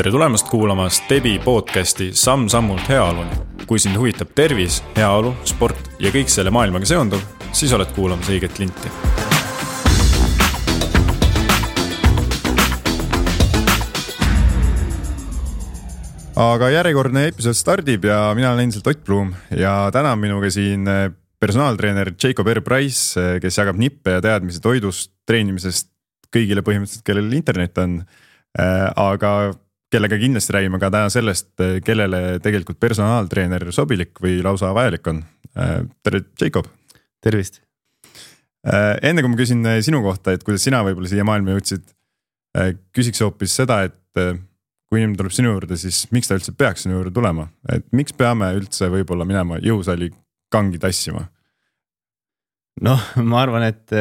tere tulemast kuulama Stebi podcasti Samm-sammult heaoluni. kui sind huvitab tervis, heaolu, sport ja kõik selle maailmaga seonduv, siis oled kuulamas õiget linti. aga järjekordne episood stardib ja mina olen endiselt Ott Blum ja täna on minuga siin personaaltreener Jacob R Price, kes jagab nippe ja teadmisi toidust, treenimisest kõigile põhimõtteliselt, kellel internet on. aga kellega kindlasti räägime ka täna sellest, kellele tegelikult personaaltreener sobilik või lausa vajalik on. tere, Jacob. tervist. enne kui ma küsin sinu kohta, et kuidas sina võib-olla siia maailma jõudsid, küsiks hoopis seda, et kui inimene tuleb sinu juurde, siis miks ta üldse peaks sinu juurde tulema, et miks peame üldse võib-olla minema jõusaali kangi tassima? noh, ma arvan, et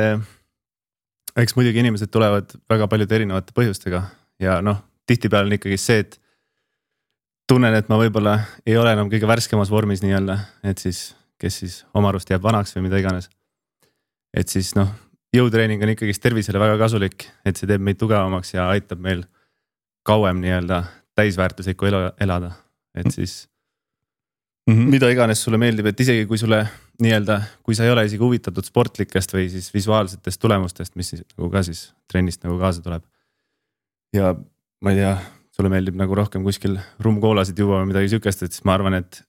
eks muidugi inimesed tulevad väga paljude erinevate põhjustega ja noh, tihtipeale on ikkagi see, et tunnen, et ma võib-olla ei ole enam kõige värskemas vormis nii-öelda, et siis, kes siis oma arust jääb vanaks või mida iganes. et siis noh, jõutreening on ikkagist tervisele väga kasulik, et see teeb meid tugevamaks ja aitab meil kauem nii-öelda täisväärtuslikku elu elada, et siis mm. -hmm. mida iganes sulle meeldib, et isegi kui sulle nii-öelda, kui sa ei ole isegi huvitatud sportlikest või siis visuaalsetest tulemustest, mis siis nagu ka siis trennist nagu kaasa tuleb. ja ma ei tea, sulle meeldib nagu rohkem kuskil rummkoolasid juua või midagi sihukest, et siis ma arvan, et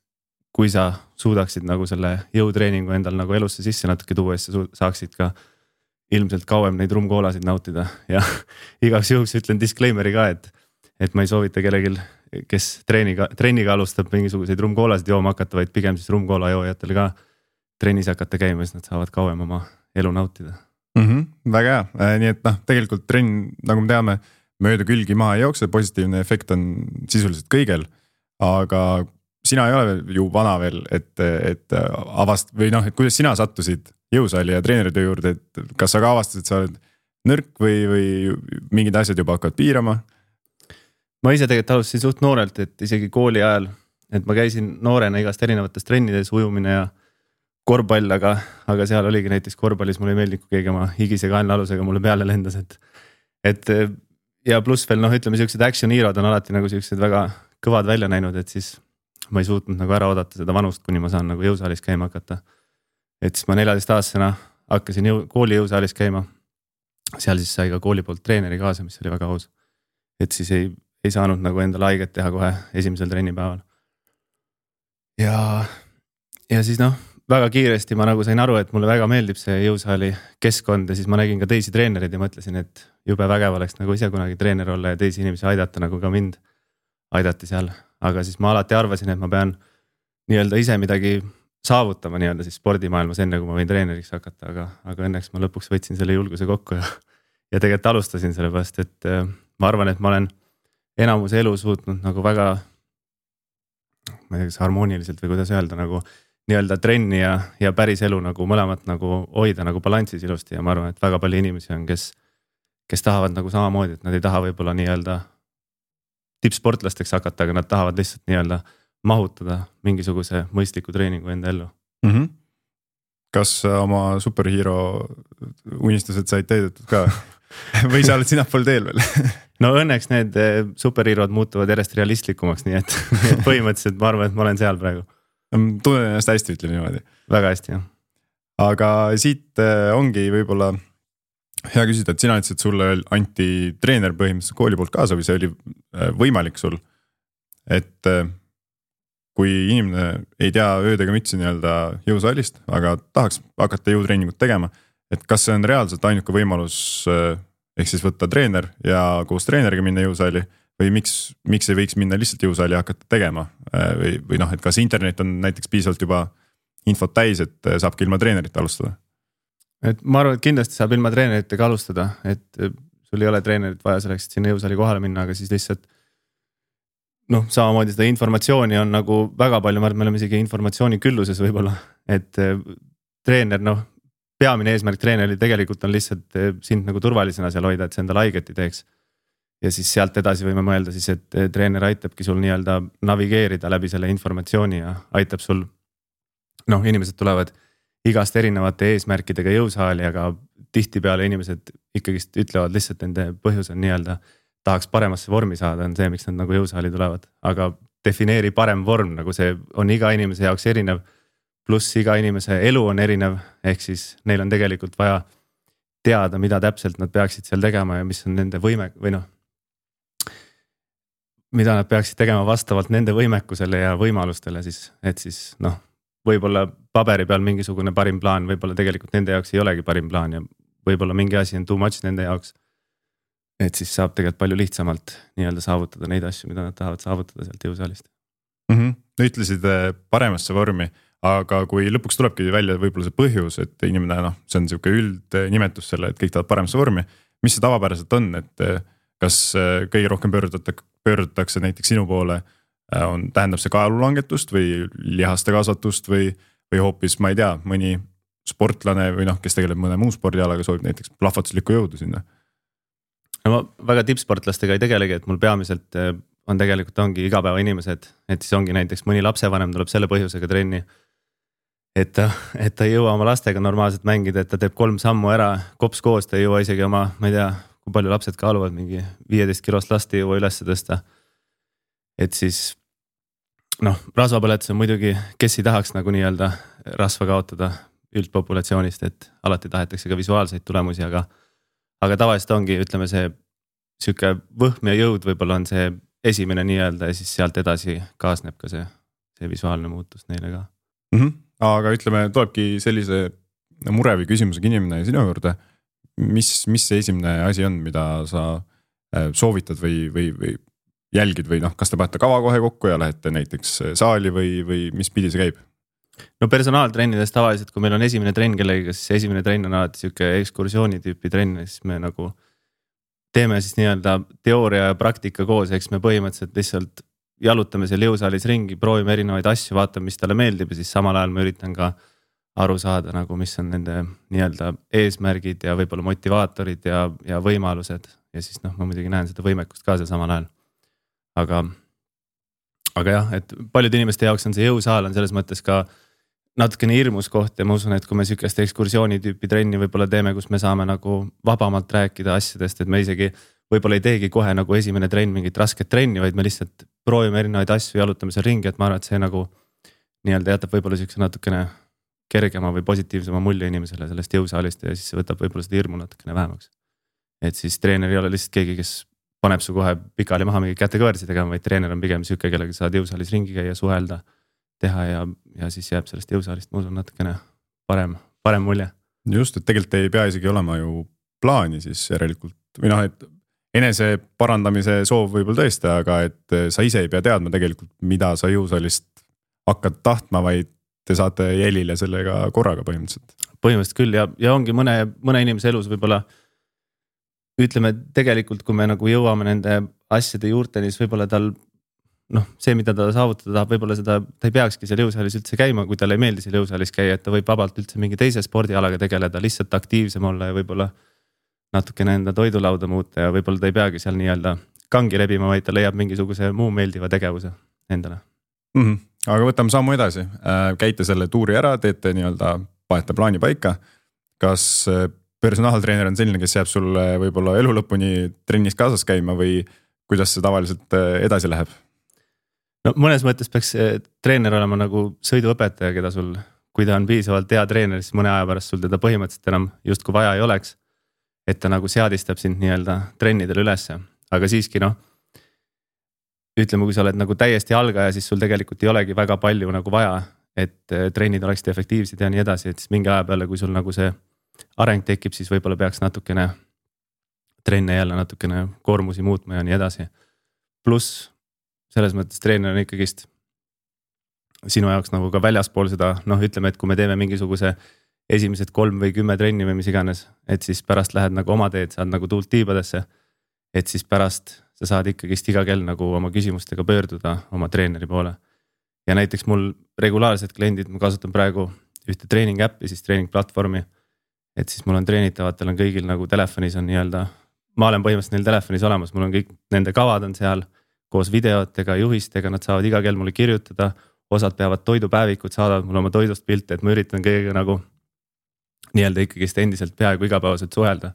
kui sa suudaksid nagu selle jõutreeningu endal nagu elusse sisse natuke tuua, siis sa saaksid ka ilmselt kauem neid rummkoolasid nautida ja igaks juhuks ütlen disclaimer'i ka, et, et ma ei soovita kellelgi kes treeniga, trenniga alustab mingisuguseid rummkoolasid jooma hakata, vaid pigem siis rummkoola joojatel ka trennis hakata käima, siis nad saavad kauem oma elu nautida mm. -hmm, väga hea, äh, nii et noh, tegelikult trenn, nagu me teame, mööda külgi maha ei jookse, positiivne efekt on sisuliselt kõigil. aga sina ei ole ju vana veel, et, et avast- või noh, et kuidas sina sattusid jõusaali ja treeneritöö juurde, et kas sa ka avastasid, sa oled nõrk või, või mingid asjad juba hakkavad piirama ma ise tegelikult alustasin suht noorelt, et isegi kooli ajal, et ma käisin noorena igast erinevates trennides, ujumine ja korvpall, aga, aga seal oligi näiteks korvpallis mulle ei meeldinud, kui keegi oma higise kaenlaalusega mulle peale lendas, et. et ja pluss veel noh, ütleme siuksed action hero'd on alati nagu siuksed väga kõvad välja näinud, et siis ma ei suutnud nagu ära oodata seda vanust, kuni ma saan nagu jõusaalis käima hakata. et siis ma neljateistaastasena hakkasin jõu, kooli jõusaalis käima. seal siis sai ka kooli poolt treeneri kaasa, mis oli väga aus. et siis ei ei saanud nagu endale haiget teha kohe esimesel trennipäeval. ja, ja siis noh, väga kiiresti ma nagu sain aru, et mulle väga meeldib see jõusaali keskkond ja siis ma nägin ka teisi treenereid ja mõtlesin, et jube vägev oleks nagu ise kunagi treener olla ja teisi inimesi aidata, nagu ka mind aidati seal. aga siis ma alati arvasin, et ma pean nii-öelda ise midagi saavutama nii-öelda siis spordimaailmas, enne kui ma võin treeneriks hakata, aga, aga õnneks ma lõpuks võtsin selle julguse kokku ja. ja tegelikult alustasin sellepärast, et äh, ma arvan, et ma olen enamus elu suutnud nagu väga. ma ei tea, kas harmooniliselt või kuidas öelda nagu nii-öelda trenni ja, ja päris elu nagu mõlemat nagu hoida nagu balansis ilusti ja ma arvan, et väga palju inimesi on, kes. Kes tahavad nagu samamoodi, et nad ei taha võib-olla nii-öelda tippsportlasteks hakata, aga nad tahavad lihtsalt nii-öelda mahutada mingisuguse mõistliku treeningu enda ellu mm. -hmm. kas oma superhero unistused said täidetud ka või sa oled sinnapoole teel veel no õnneks need eh, superhero'd muutuvad järjest realistlikumaks, nii et põhimõtteliselt ma arvan, et ma olen seal praegu. tunnen ennast hästi, ütleme niimoodi. väga hästi jah. aga siit eh, ongi võib-olla hea küsida, et sina ütlesid, sulle anti treener põhimõtteliselt kooli poolt kaasa või see oli eh, võimalik sul? et kui inimene ei tea ööd ega mütsi nii-öelda jõusaalist, aga tahaks hakata jõutreeningut tegema, et kas see on reaalselt ainuke võimalus ehk siis võtta treener ja koos treeneriga minna jõusaali või miks, miks ei võiks minna lihtsalt jõusaali ja hakata tegema äh, või, või noh, et kas internet on näiteks piisavalt juba infot täis, et äh, saabki ilma treenerita alustada? Et ma arvan, et kindlasti saab ilma treeneritega alustada, et äh, sul ei ole treenerit vaja selleks, et sinna jõusaali kohale minna, aga siis lihtsalt. noh, samamoodi seda informatsiooni on nagu väga palju, ma arvan, et me oleme isegi informatsiooni külluses võib-olla, et treener noh, peamine eesmärk treeneril tegelikult on lihtsalt eh, sind nagu turvalisena seal hoida, et see endale haiget ei teeks. ja siis sealt edasi võime mõelda siis, et treener aitabki sul nii-öelda navigeerida läbi selle informatsiooni ja aitab sul. noh, inimesed tulevad igast erinevate eesmärkidega jõusaali, aga tihtipeale inimesed ikkagist ütlevad lihtsalt nende põhjus on nii-öelda tahaks paremasse vormi saada, on see, miks nad nagu jõusaali tulevad, aga defineeri parem vorm, nagu see on iga inimese jaoks erinev. pluss iga inimese elu on erinev, ehk siis neil on tegelikult vaja teada, mida täpselt nad peaksid seal tegema ja mis on nende võime või noh. mida nad peaksid tegema vastavalt nende võimekusele ja võimalustele siis, et siis noh, võib-olla paberi peal mingisugune parim plaan, võib-olla tegelikult nende jaoks ei olegi parim plaan ja võib-olla mingi asi on too much nende jaoks et siis saab tegelikult palju lihtsamalt nii-öelda saavutada neid asju, mida nad tahavad saavutada sealt jõusaalist mm. -hmm. ütlesid äh, paremasse vormi, aga kui lõpuks tulebki välja võib-olla see põhjus, et inimene noh, see on sihuke üldnimetus selle, et kõik tahavad paremasse vormi. mis see tavapäraselt on, et äh, kas äh, kõige rohkem pöördutakse, pöördutakse näiteks sinu poole, on, tähendab see kaalulangetust või lihaste kasvatust või, või hoopis, ma ei tea, mõni sportlane või noh, kes tegeleb mõne muu spordialaga, soovib näiteks plahvatuslikku jõudu sinna no ma väga tippsportlastega ei tegelegi, et mul peamiselt äh, on tegelikult ongi igapäevainimesed, et siis ongi näiteks mõni lapsevanem tuleb selle põhjusega trenni. et ta, et ta ei jõua oma lastega normaalselt mängida, et ta teeb kolm sammu ära, kops koos, ta ei jõua isegi oma, ma ei tea, kui palju lapsed kaaluvad, mingi viieteist kilost last ei jõua üles tõsta. et siis noh, rasvapõletus on muidugi, kes ei tahaks nagu nii-öelda rasva kaotada üldpopulatsioonist, et alati tahetakse ka visuaalseid tulemusi, aga aga tavaliselt ongi, ütleme see sihuke võhm ja jõud võib-olla on see esimene nii-öelda ja siis sealt edasi kaasneb ka see, see visuaalne muutus neile ka mm. -hmm. aga ütleme, tulebki sellise mure või küsimusega inimene sinu juurde. mis, mis see esimene asi on, mida sa äh, soovitad või, või, või jälgid või noh, kas te panete kava kohe kokku ja lähete näiteks saali või, või mis pidi see käib? no personaaltrennides tavaliselt, kui meil on esimene trenn kellegagi, siis esimene trenn on alati sihuke ekskursiooni tüüpi trenn ja siis me nagu. teeme siis nii-öelda teooria ja praktika koos, eks me põhimõtteliselt lihtsalt jalutame seal jõusaalis ringi, proovime erinevaid asju, vaatame, mis talle meeldib ja siis samal ajal ma üritan ka aru saada nagu, mis on nende nii-öelda eesmärgid ja võib-olla motivaatorid ja, ja võimalused ja siis noh, ma muidugi näen seda võimekust ka seal samal ajal. Aga, aga jah, et paljude inimeste jaoks on see jõusaal on selles mõttes ka natukene hirmus koht ja ma usun, et kui me sihukest ekskursiooni tüüpi trenni võib-olla teeme, kus me saame nagu vabamalt rääkida asjadest, et me isegi võib-olla ei teegi kohe nagu esimene trenn mingit rasket trenni, vaid me lihtsalt proovime erinevaid asju, jalutame seal ringi, et ma arvan, et see nagu nii-öelda jätab võib-olla sihukese natukene kergema või positiivsema mulje inimesele sellest jõusaalist ja siis see võtab võib-olla seda hirmu natukene vähemaks. et siis treener ei ole lihtsalt keegi, kes paneb su kohe pikali maha mingeid kätekõverdusi tegema, vaid treener on pigem sihuke, kellega saad jõusaalis ringi käia, suhelda teha ja, ja siis jääb sellest jõusaalist, ma usun, natukene parem, parem mulje. just, et tegelikult ei pea isegi olema ju plaani siis järelikult või noh, et enese parandamise soov võib-olla tõesti, aga et sa ise ei pea teadma tegelikult, mida sa jõusaalist hakkad tahtma, vaid te saate jälile sellega korraga põhimõtteliselt. põhimõtteliselt küll ja, ja ongi mõne, mõne inimese elus võib-olla ütleme tegelikult, kui me nagu jõuame nende asjade juurteni, siis võib-olla tal noh, see, mida ta saavutada tahab, võib-olla seda, ta ei peakski seal jõusaalis üldse käima, kui talle ei meeldi seal jõusaalis käia, et ta võib vabalt üldse mingi teise spordialaga tegeleda, lihtsalt aktiivsem olla ja võib-olla. natukene enda toidulauda muuta ja võib-olla ta ei peagi seal nii-öelda kangi rebima, vaid ta leiab mingisuguse muu meeldiva tegevuse endale mm. -hmm. aga võtame sammu edasi, äh, käite selle tuuri ära, teete nii-öelda, panete plaani paika. kas äh, personaaltreener on selline, kes jääb sulle võib-olla elu lõpuni trennis kaasas käima või kuidas see tavaliselt äh, edasi läheb? no mõnes mõttes peaks treener olema nagu sõiduõpetaja, keda sul, kui ta on piisavalt hea treener, siis mõne aja pärast sul teda põhimõtteliselt enam justkui vaja ei oleks. et ta nagu seadistab sind nii-öelda trennidele ülesse, aga siiski noh. ütleme, kui sa oled nagu täiesti algaja, siis sul tegelikult ei olegi väga palju nagu vaja, et eh, trennid oleksid efektiivsed ja nii edasi, et siis mingi aja peale, kui sul nagu see areng tekib, siis võib-olla peaks natukene trenne jälle natukene koormusi muutma ja nii edasi. pluss selles mõttes treener on ikkagist sinu jaoks nagu ka väljaspool seda, noh, ütleme, et kui me teeme mingisuguse esimesed kolm või kümme trenni või mis iganes, et siis pärast lähed nagu oma teed, saad nagu tuult tiibadesse. et siis pärast sa saad ikkagist iga kell nagu oma küsimustega pöörduda oma treeneri poole. ja näiteks mul regulaarsed kliendid, ma kasutan praegu ühte treening äppi, siis treeningplatvormi. Et siis mul on treenitavatel on kõigil nagu telefonis on nii-öelda, ma olen põhimõtteliselt neil telefonis olemas, mul on kõik nende kavad on seal koos videotega, juhistega, nad saavad iga kell mulle kirjutada. osad peavad toidupäevikud, saadavad mulle oma toidust pilte, et ma üritan kõigega nagu nii-öelda ikkagist endiselt peaaegu igapäevaselt suhelda.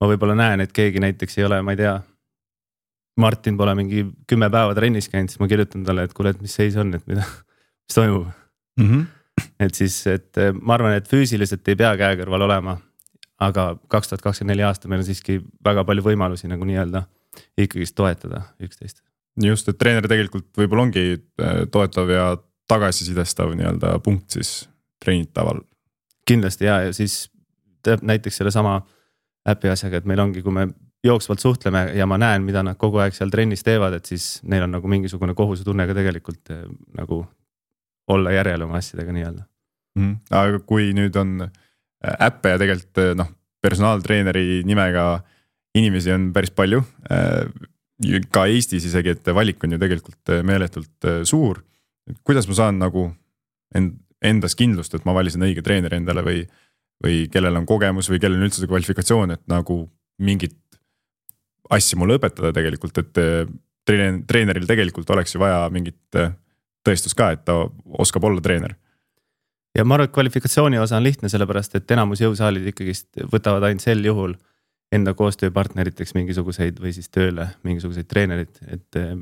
ma võib-olla näen, et keegi näiteks ei ole, ma ei tea, Martin pole mingi kümme päeva trennis käinud, siis ma kirjutan talle, et kuule, et mis seis on, et mida, mis toimub mm. -hmm. Et siis, et eh, ma arvan, et füüsiliselt ei pea käe kõrval olema. aga kaks tuhat kakskümmend neli aasta meil on siiski väga palju võimalusi nagu nii-öelda ikkagist toetada üksteist. just, et treener tegelikult võib-olla ongi eh, toetav ja tagasisidestav nii-öelda punkt siis treenitaval. kindlasti ja, ja siis teeb näiteks sellesama äpi asjaga, et meil ongi, kui me jooksvalt suhtleme ja ma näen, mida nad kogu aeg seal trennis teevad, et siis neil on nagu mingisugune kohusetunne ka tegelikult eh, nagu olla järele oma asjadega nii-öelda mm. aga kui nüüd on äh, äppe ja tegelikult äh, noh, personaaltreeneri nimega inimesi on päris palju. Äh, ka Eestis isegi, et valik on ju tegelikult meeletult suur. kuidas ma saan nagu end, endas kindlust, et ma valisin õige treeneri endale või, või kellel on kogemus või kellel on üldse see kvalifikatsioon, et nagu mingit asja mulle õpetada tegelikult, et treen-, treeneril tegelikult oleks ju vaja mingit tõestus ka, et ta oskab olla treener. ja ma arvan, et kvalifikatsiooni osa on lihtne, sellepärast et enamus jõusaalid ikkagist võtavad ainult sel juhul enda koostööpartneriteks mingisuguseid või siis tööle mingisuguseid treenereid, et eh,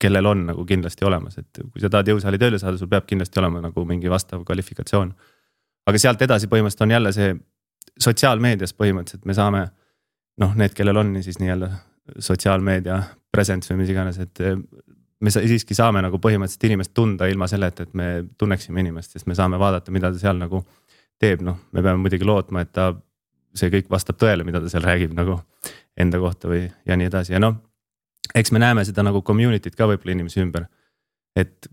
kellel on nagu kindlasti olemas, et kui sa tahad jõusaali tööle saada, sul peab kindlasti olema nagu mingi vastav kvalifikatsioon. aga sealt edasi põhimõtteliselt on jälle see sotsiaalmeedias põhimõtteliselt me saame noh, need, kellel on siis nii-öelda sotsiaalmeedia presence või mis iganes, et eh, me siiski saame nagu põhimõtteliselt inimest tunda ilma selleta, et me tunneksime inimest, sest me saame vaadata, mida ta seal nagu teeb, noh, me peame muidugi lootma, et ta, see kõik vastab tõele, mida ta seal räägib nagu enda kohta või ja nii edasi ja noh. eks me näeme seda nagu community't ka võib-olla inimese ümber. et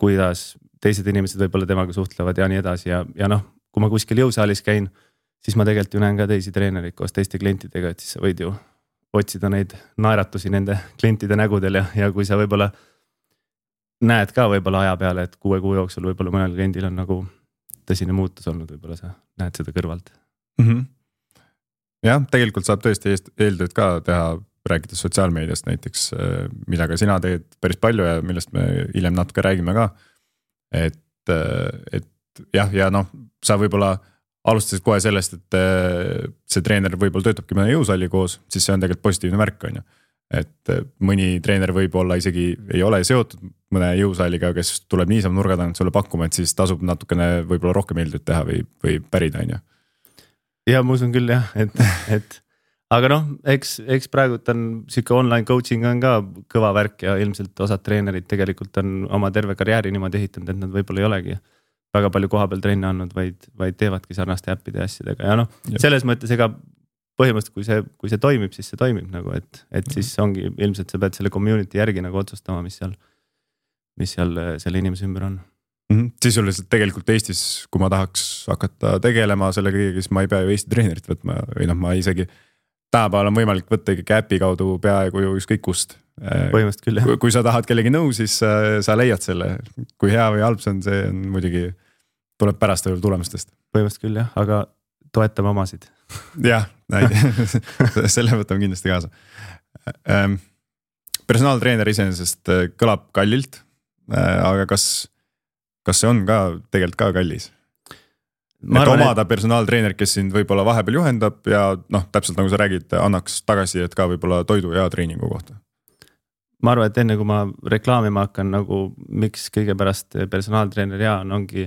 kuidas teised inimesed võib-olla temaga suhtlevad ja nii edasi ja, ja noh, kui ma kuskil jõusaalis käin, siis ma tegelikult ju näen ka teisi treenereid koos teiste klientidega, et siis sa võid ju otsida neid naeratusi nende klientide nägudel ja, ja kui sa võib-olla näed ka võib-olla aja peale, et kuue kuu jooksul võib-olla mõnel kliendil on nagu tõsine muutus olnud, võib-olla sa näed seda kõrvalt mm. -hmm. jah, tegelikult saab tõesti eeltööd ka teha, rääkides sotsiaalmeediast näiteks, äh, mida ka sina teed päris palju ja millest me hiljem natuke räägime ka. et, äh, et jah, ja noh, sa võib-olla alustasid kohe sellest, et äh, see treener võib-olla töötabki mõne jõusaali koos, siis see on tegelikult positiivne märk, on ju. et äh, mõni treener võib-olla isegi ei ole seotud mõne jõusaaliga, kes tuleb niisama nurga tagant sulle pakkuma, et siis tasub natukene võib-olla rohkem eeltööd teha või, või pärida, on ju. ja ma usun küll jah, et, et aga noh, eks, eks praegult on sihuke online coaching on ka kõva värk ja ilmselt osad treenerid tegelikult on oma terve karjääri niimoodi ehitanud, et nad võib-olla ei olegi väga palju kohapeal trenne andnud, vaid, vaid teevadki sarnaste äppide ja asjadega ja noh, selles mõttes ega põhimõtteliselt, kui see, kui see toimib, siis see toimib nagu, et, et siis ongi ilmselt sa pead selle community järgi nagu otsustama, mis seal, mis seal äh, selle inimese ümber on mm. -hmm. sisuliselt tegelikult Eestis, kui ma tahaks hakata tegelema selle kõigega, siis ma ei pea ju Eesti treenerit võtma või noh, ma isegi. tänapäeval on võimalik võtta ikkagi äpi kaudu peaaegu ju ükskõik kust. Põhimõtteliselt küll jah. kui sa tahad kellegi nõu, siis sa, sa leiad selle, kui hea või halb see on, see on muidugi tuleb pärast võib-olla tulemustest. põhimõtteliselt küll jah, aga toetame omasid. jah, selle võtame kindlasti kaasa ähm,. personaaltreener iseenesest äh, kõlab kallilt äh,, aga kas, kas see on ka tegelikult ka kallis? et arvan, omada et... personaaltreenerit, kes sind võib-olla vahepeal juhendab ja noh, täpselt nagu sa räägid, annaks tagasisidet ka võib-olla toidu ja treeningu kohta. Ma arvan, et enne kui ma reklaamima hakkan nagu, miks kõige pärast personaaltreener hea on, ongi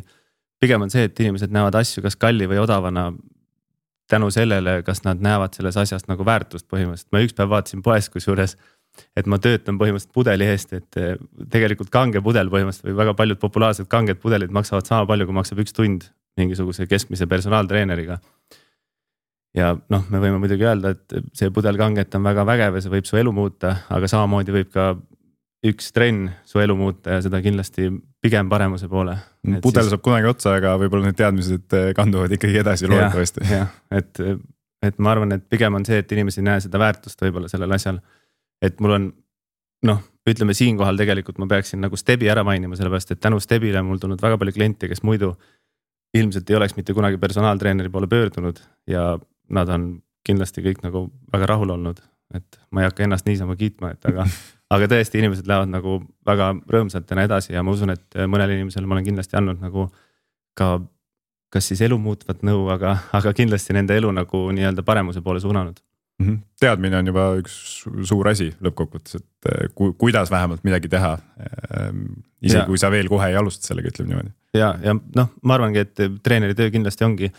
pigem on see, et inimesed näevad asju kas kalli või odavana tänu sellele, kas nad näevad selles asjas nagu väärtust põhimõtteliselt, ma üks päev vaatasin poes kusjuures. et ma töötan põhimõtteliselt pudeli eest, et eh, tegelikult kange pudel põhimõtteliselt või väga paljud populaarsed kanged pudelid maksavad sama palju, kui maksab üks tund mingisuguse keskmise personaaltreeneriga. Ja noh, me võime muidugi öelda, et see pudel kanget on väga vägev ja see võib su elu muuta, aga samamoodi võib ka üks trenn su elu muuta ja seda kindlasti pigem paremuse poole. pudel siis... saab kunagi otsa, aga võib-olla need teadmised eh, kanduvad ikkagi edasi loodetavasti. jah, et, et ma arvan, et pigem on see, et inimesed ei näe seda väärtust võib-olla sellel asjal. et mul on noh, ütleme siinkohal tegelikult ma peaksin nagu Stebi ära mainima, sellepärast et tänu Stebile on mul tulnud väga palju kliente, kes muidu ilmselt ei oleks mitte kunagi personaaltreeneri poole pöördunud ja nad on kindlasti kõik nagu väga rahul olnud, et ma ei hakka ennast niisama kiitma, et aga aga tõesti, inimesed lähevad nagu väga rõõmsalt täna edasi ja ma usun, et mõnele inimesele ma olen kindlasti andnud nagu ka kas siis elu muutvat nõu, aga, aga kindlasti nende elu nagu nii-öelda paremuse poole suunanud mm. -hmm. teadmine on juba üks suur asi lõppkokkuvõttes, et eh, ku, kuidas vähemalt midagi teha. Ehm, isegi kui sa veel kohe ei alusta sellega, ütleme niimoodi. ja, ja noh, ma arvangi, et treeneri töö kindlasti ongi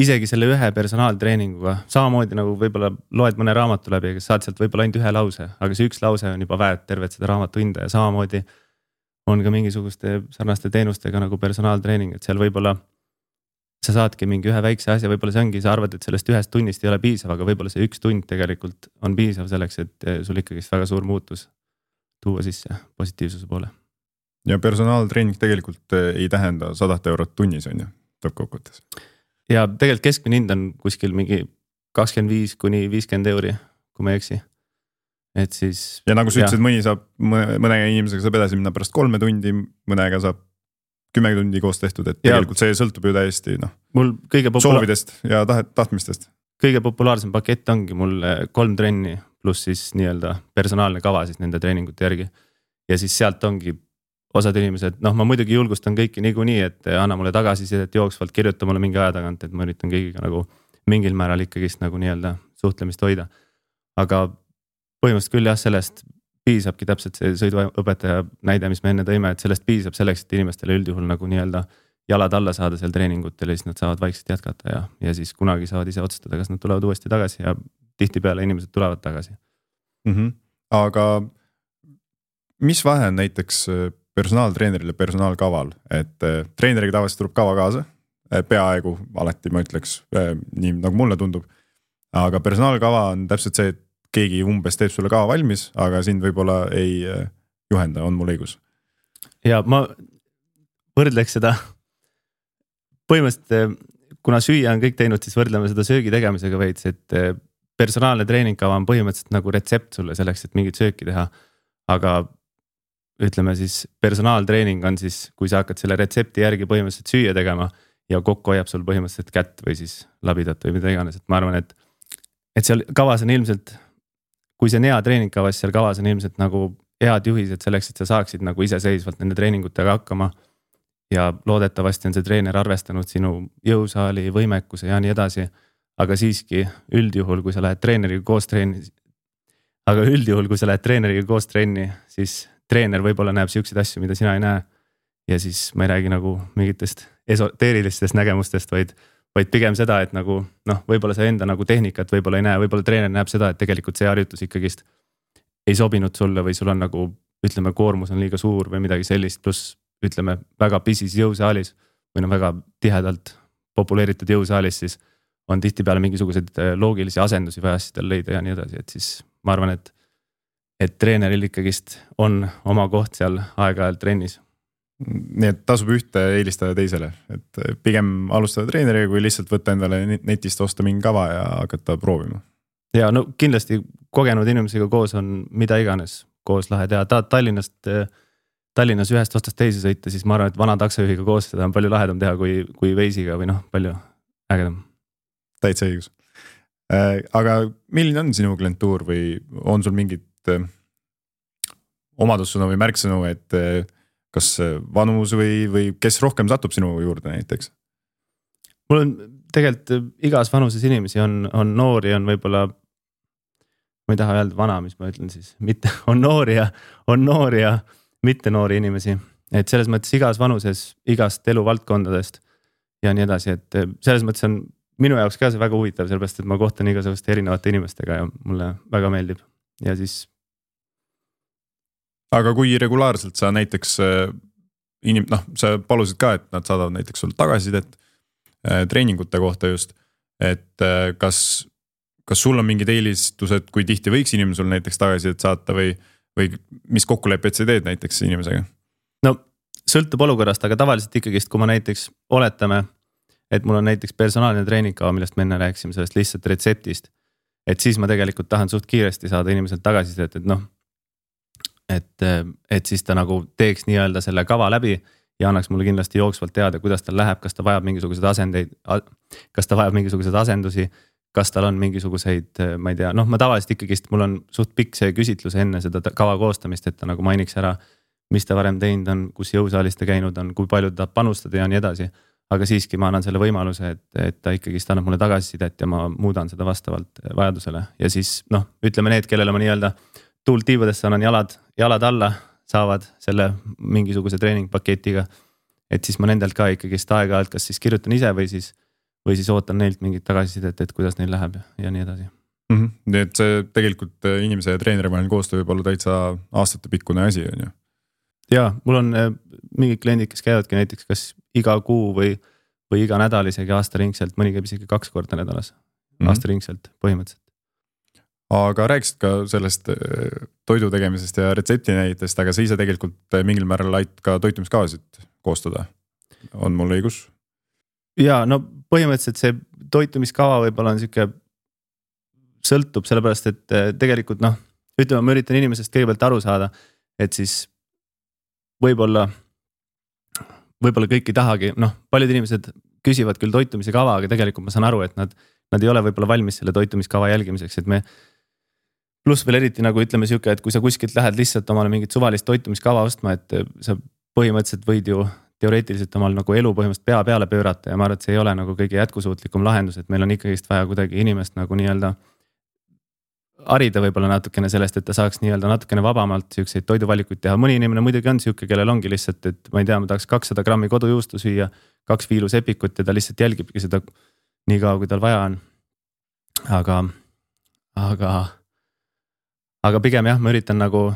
isegi selle ühe personaaltreeninguga, samamoodi nagu võib-olla loed mõne raamatu läbi, saad sealt võib-olla ainult ühe lause, aga see üks lause on juba väärt tervet seda raamatu hinda ja samamoodi. on ka mingisuguste sarnaste teenustega nagu personaaltreening, et seal võib-olla sa saadki mingi ühe väikse asja, võib-olla see ongi, sa arvad, et sellest ühest tunnist ei ole piisav, aga võib-olla see üks tund tegelikult on piisav selleks, et eh, sul ikkagist väga suur muutus tuua sisse positiivsuse poole. ja personaaltreening tegelikult eh, ei tähenda sadat eurot tunnis on ju, lõppkokkuvõttes. Ja tegelikult keskmine hind on kuskil mingi kakskümmend viis kuni viiskümmend euri, kui ma ei eksi. et siis. ja nagu sa ütlesid, mõni saab, mõne inimesega saab edasi minna pärast kolme tundi, mõnega saab kümme tundi koos tehtud, et tegelikult ja. see sõltub ju täiesti noh. mul kõige popula-. soovidest ja tahet, tahtmistest. kõige populaarsem pakett ongi mul kolm trenni pluss siis nii-öelda personaalne kava siis nende treeningute järgi. ja siis sealt ongi osad inimesed, noh, ma muidugi julgustan kõiki niikuinii, et anna mulle tagasisidet jooksvalt, kirjuta mulle mingi aja tagant, et ma üritan kõigiga nagu mingil määral ikkagist nagu nii-öelda suhtlemist hoida. aga põhimõtteliselt küll jah, sellest piisabki täpselt see sõiduõpetaja näide, mis me enne tõime, et sellest piisab selleks, et inimestele üldjuhul nagu nii-öelda jalad alla saada seal treeningutel ja siis nad saavad vaikselt jätkata ja, ja siis kunagi saavad ise otsustada, kas nad tulevad uuesti tagasi ja tihtipeale inimesed tulevad tagasi mm. -hmm. aga mis vahe on näiteks äh, personaaltreeneril ja personaalkaval, et äh, treeneriga tavaliselt tuleb kava kaasa, äh, peaaegu alati ma ütleks, nii nagu mulle tundub. aga personaalkava on täpselt see, et keegi umbes teeb sulle kava valmis, aga sind võib-olla ei äh, juhenda, on mul õigus? ja ma võrdleks seda põhimõtteliselt, äh, kuna süüa on kõik teinud, siis võrdleme seda söögi tegemisega veits, et äh, personaalne treeningkava on põhimõtteliselt nagu retsept sulle selleks, et mingit sööki teha. aga ütleme siis personaaltreening on siis, kui sa hakkad selle retsepti järgi põhimõtteliselt süüa tegema ja kokku hoiab sul põhimõtteliselt kätt või siis labidat või mida iganes, et ma arvan, et. et seal kavas on ilmselt kui see on hea treeningkava, siis seal kavas on ilmselt nagu head juhised selleks, et sa saaksid nagu iseseisvalt nende treeningutega hakkama. ja loodetavasti on see treener arvestanud sinu jõusaali võimekuse ja nii edasi. aga siiski üldjuhul, kui sa lähed treeneriga koos trenni. aga üldjuhul, kui sa lähed treeneriga koos trenni, siis treener võib-olla näeb siukseid asju, mida sina ei näe. ja siis ma ei räägi nagu mingitest esoteerilistest nägemustest, vaid vaid pigem seda, et nagu noh, võib-olla sa enda nagu tehnikat võib-olla ei näe, võib-olla treener näeb seda, et tegelikult see harjutus ikkagist ei sobinud sulle või sul on nagu ütleme, koormus on liiga suur või midagi sellist, pluss ütleme väga pisis jõusaalis või noh, väga tihedalt populeeritud jõusaalis, siis on tihtipeale mingisuguseid äh, loogilisi asendusi vaja asjadel leida ja nii edasi, et siis ma arvan, et et treeneril ikkagist on oma koht seal aeg-ajalt trennis nii et tasub ühte eelistada teisele, et pigem alustada treeneriga, kui lihtsalt võtta endale netist osta mingi kava ja hakata proovima. ja no kindlasti kogenud inimesega koos on mida iganes koos lahe teha, tahad Tallinnast, Tallinnas ühest otsast teise sõita, siis ma arvan, et vana taksojuhiga koos seda on palju lahedam teha kui, kui Waze'iga või noh, palju ägedam. täitsa õigus äh,. aga milline on sinu klientuur või on sul mingit äh, omadussõnu või märksõnu, et äh, kas vanus või, või kes rohkem satub sinu juurde näiteks? mul on tegelikult äh, igas vanuses inimesi on, on noori, on võib-olla. ma ei taha öelda vana, mis ma ütlen siis, mitte on noori ja, on noori ja mitte noori inimesi. et selles mõttes igas vanuses, igast eluvaldkondadest ja nii edasi, et selles mõttes on minu jaoks ka see väga huvitav, sellepärast et ma kohtun igasuguste erinevate inimestega ja mulle väga meeldib ja siis aga kui regulaarselt sa näiteks äh, inim-, noh, sa palusid ka, et nad saadavad näiteks sulle tagasisidet äh, treeningute kohta just. et äh, kas, kas sul on mingid eelistused, kui tihti võiks inimene sul näiteks tagasisidet saata või, või mis kokkuleppeid sa teed näiteks inimesega? no sõltub olukorrast, aga tavaliselt ikkagist, kui ma näiteks oletame, et mul on näiteks personaalne treeningkava, millest me enne rääkisime, sellest lihtsalt retseptist. et siis ma tegelikult tahan suht kiiresti saada inimeselt tagasisidet, et noh et, et siis ta nagu teeks nii-öelda selle kava läbi ja annaks mulle kindlasti jooksvalt teada, kuidas tal läheb, kas ta vajab mingisuguseid asendeid, kas ta vajab mingisuguseid asendusi. kas tal on mingisuguseid, ma ei tea, noh, ma tavaliselt ikkagist, mul on suht pikk see küsitlus enne seda kava koostamist, et ta nagu mainiks ära. mis ta varem teinud on, kus jõusaalis ta käinud on, kui palju ta tahab panustada ja nii edasi. aga siiski ma annan selle võimaluse, et, et ta ikkagist annab mulle tagasisidet ja ma muudan seda vastavalt vajadusele ja siis noh, ütleme need, kellele ma nii-öelda tuult tiibadesse annan jalad, jalad alla, saavad selle mingisuguse treeningpaketiga. et siis ma nendelt ka ikkagist aeg-ajalt kas siis kirjutan ise või siis, või siis ootan neilt mingit tagasisidet, et kuidas neil läheb ja nii edasi mm. -hmm. nii et see tegelikult inimese ja treeneri vaheline koostöö võib olla täitsa aastatepikkune asi, on ju. ja mul on äh, mingid kliendid, kes käivadki näiteks kas iga kuu või, või iga nädal isegi aastaringselt, mõni käib isegi kaks korda nädalas mm -hmm. aastaringselt põhimõtteliselt aga rääkisid ka sellest äh, toidu tegemisest ja retsepti näitest, aga sa ise tegelikult äh, mingil määral aitad ka toitumiskavasid koostada, on mul õigus? ja no põhimõtteliselt see toitumiskava võib-olla on sihuke, sõltub sellepärast, et äh, tegelikult noh, ütleme, ma üritan inimesest kõigepealt aru saada, et siis võib-olla, võib-olla kõik ei tahagi, noh, paljud inimesed küsivad küll toitumise kava, aga tegelikult ma saan aru, et nad, nad ei ole võib-olla valmis selle toitumiskava jälgimiseks, et me pluss veel eriti nagu ütleme sihuke, et kui sa kuskilt lähed lihtsalt omale mingit suvalist toitumiskava ostma, et sa põhimõtteliselt võid ju teoreetiliselt omal nagu elu põhimõtteliselt pea peale pöörata ja ma arvan, et see ei ole nagu kõige jätkusuutlikum lahendus, et meil on ikkagist vaja kuidagi inimest nagu nii-öelda. harida võib-olla natukene sellest, et ta saaks nii-öelda natukene vabamalt siukseid toiduvalikuid teha, mõni inimene muidugi on sihuke, kellel ongi lihtsalt, et ma ei tea, ma tahaks kakssada grammi kodujuustu süüa. kaks viilu sepikut ja ta lihtsalt jälgibki seda nii kaua, kui tal vaja on. aga, aga aga pigem jah, ma üritan nagu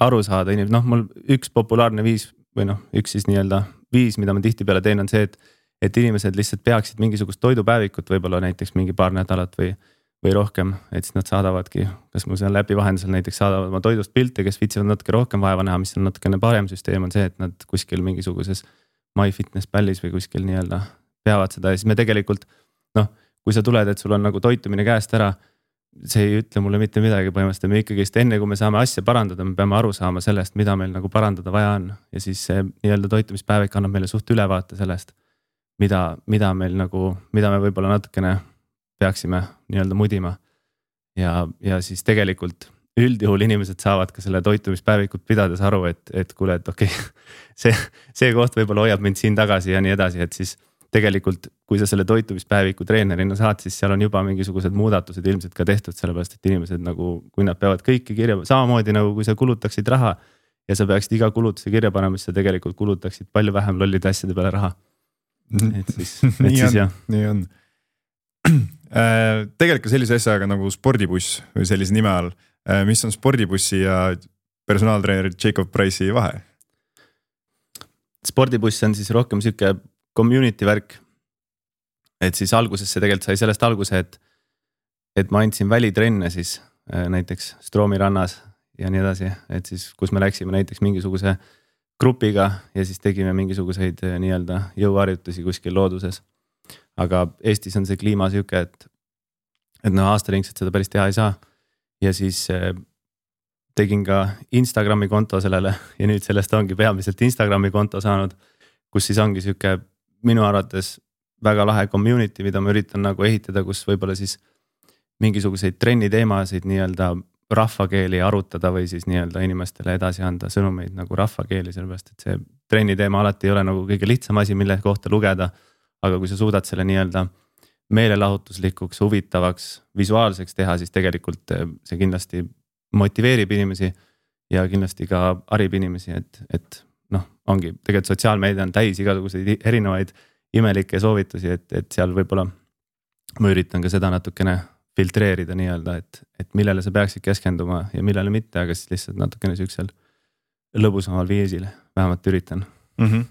aru saada inimesed, noh, mul üks populaarne viis või noh, üks siis nii-öelda viis, mida ma tihtipeale teen, on see, et. et inimesed lihtsalt peaksid mingisugust toidupäevikut võib-olla näiteks mingi paar nädalat või, või rohkem, et siis nad saadavadki, kas mul seal äpi vahendusel näiteks saadavad oma toidust pilte, kes viitsivad natuke rohkem vaeva näha, mis on natukene parem süsteem, on see, et nad kuskil mingisuguses. MyFitnessPalis või kuskil nii-öelda peavad seda ja siis me tegelikult noh, kui sa tuled, et sul on nagu toitumine käest ära see ei ütle mulle mitte midagi põhimõtteliselt, me ikkagist enne kui me saame asja parandada, me peame aru saama sellest, mida meil nagu parandada vaja on. ja siis see nii-öelda toitumispäevik annab meile suht ülevaate sellest, mida, mida meil nagu, mida me võib-olla natukene peaksime nii-öelda mudima. ja, ja siis tegelikult üldjuhul inimesed saavad ka selle toitumispäevikut pidades aru, et, et kuule, et okei okay, see, see koht võib-olla hoiab mind siin tagasi ja nii edasi, et siis tegelikult, kui sa selle toitumispäeviku treenerina saad, siis seal on juba mingisugused muudatused ilmselt ka tehtud, sellepärast et inimesed nagu, kui nad peavad kõike kirja, samamoodi nagu kui sa kulutaksid raha. ja sa peaksid iga kulutuse kirja panema, siis sa tegelikult kulutaksid palju vähem lollide asjade peale raha. et siis, et siis jah. nii on äh, tegelikult ka sellise asjaga nagu spordibuss või sellise nime all, äh, mis on spordibussi ja personaaltreeneri Jacob Price'i vahe? spordibuss on siis rohkem sihuke community värk. et siis alguses see tegelikult sai sellest alguse, et, et ma andsin välitrenne siis äh, näiteks Stroomi rannas ja nii edasi, et siis, kus me läksime näiteks mingisuguse grupiga ja siis tegime mingisuguseid äh, nii-öelda jõuharjutusi kuskil looduses. aga Eestis on see kliima sihuke, et, et noh, aastaringselt seda päris teha ei saa. ja siis äh, tegin ka Instagrami konto sellele ja nüüd sellest ongi peamiselt Instagrami konto saanud. kus siis ongi sihuke minu arvates väga lahe community, mida ma üritan nagu ehitada, kus võib-olla siis mingisuguseid trenniteemasid nii-öelda rahvakeeli arutada või siis nii-öelda inimestele edasi anda sõnumeid nagu rahvakeeli, sellepärast et see trenni teema alati ei ole nagu kõige lihtsam asi, mille kohta lugeda. aga kui sa suudad selle nii-öelda meelelahutuslikuks, huvitavaks, visuaalseks teha, siis tegelikult eh, see kindlasti motiveerib inimesi. ja kindlasti ka harib inimesi, et, et ongi tegelikult sotsiaalmeedia on täis igasuguseid erinevaid imelikke soovitusi, et, et seal võib-olla. ma üritan ka seda natukene filtreerida nii-öelda, et, et millele sa peaksid keskenduma ja millele mitte, aga siis lihtsalt natukene siuksel lõbusamal viisil, vähemalt üritan mm. -hmm.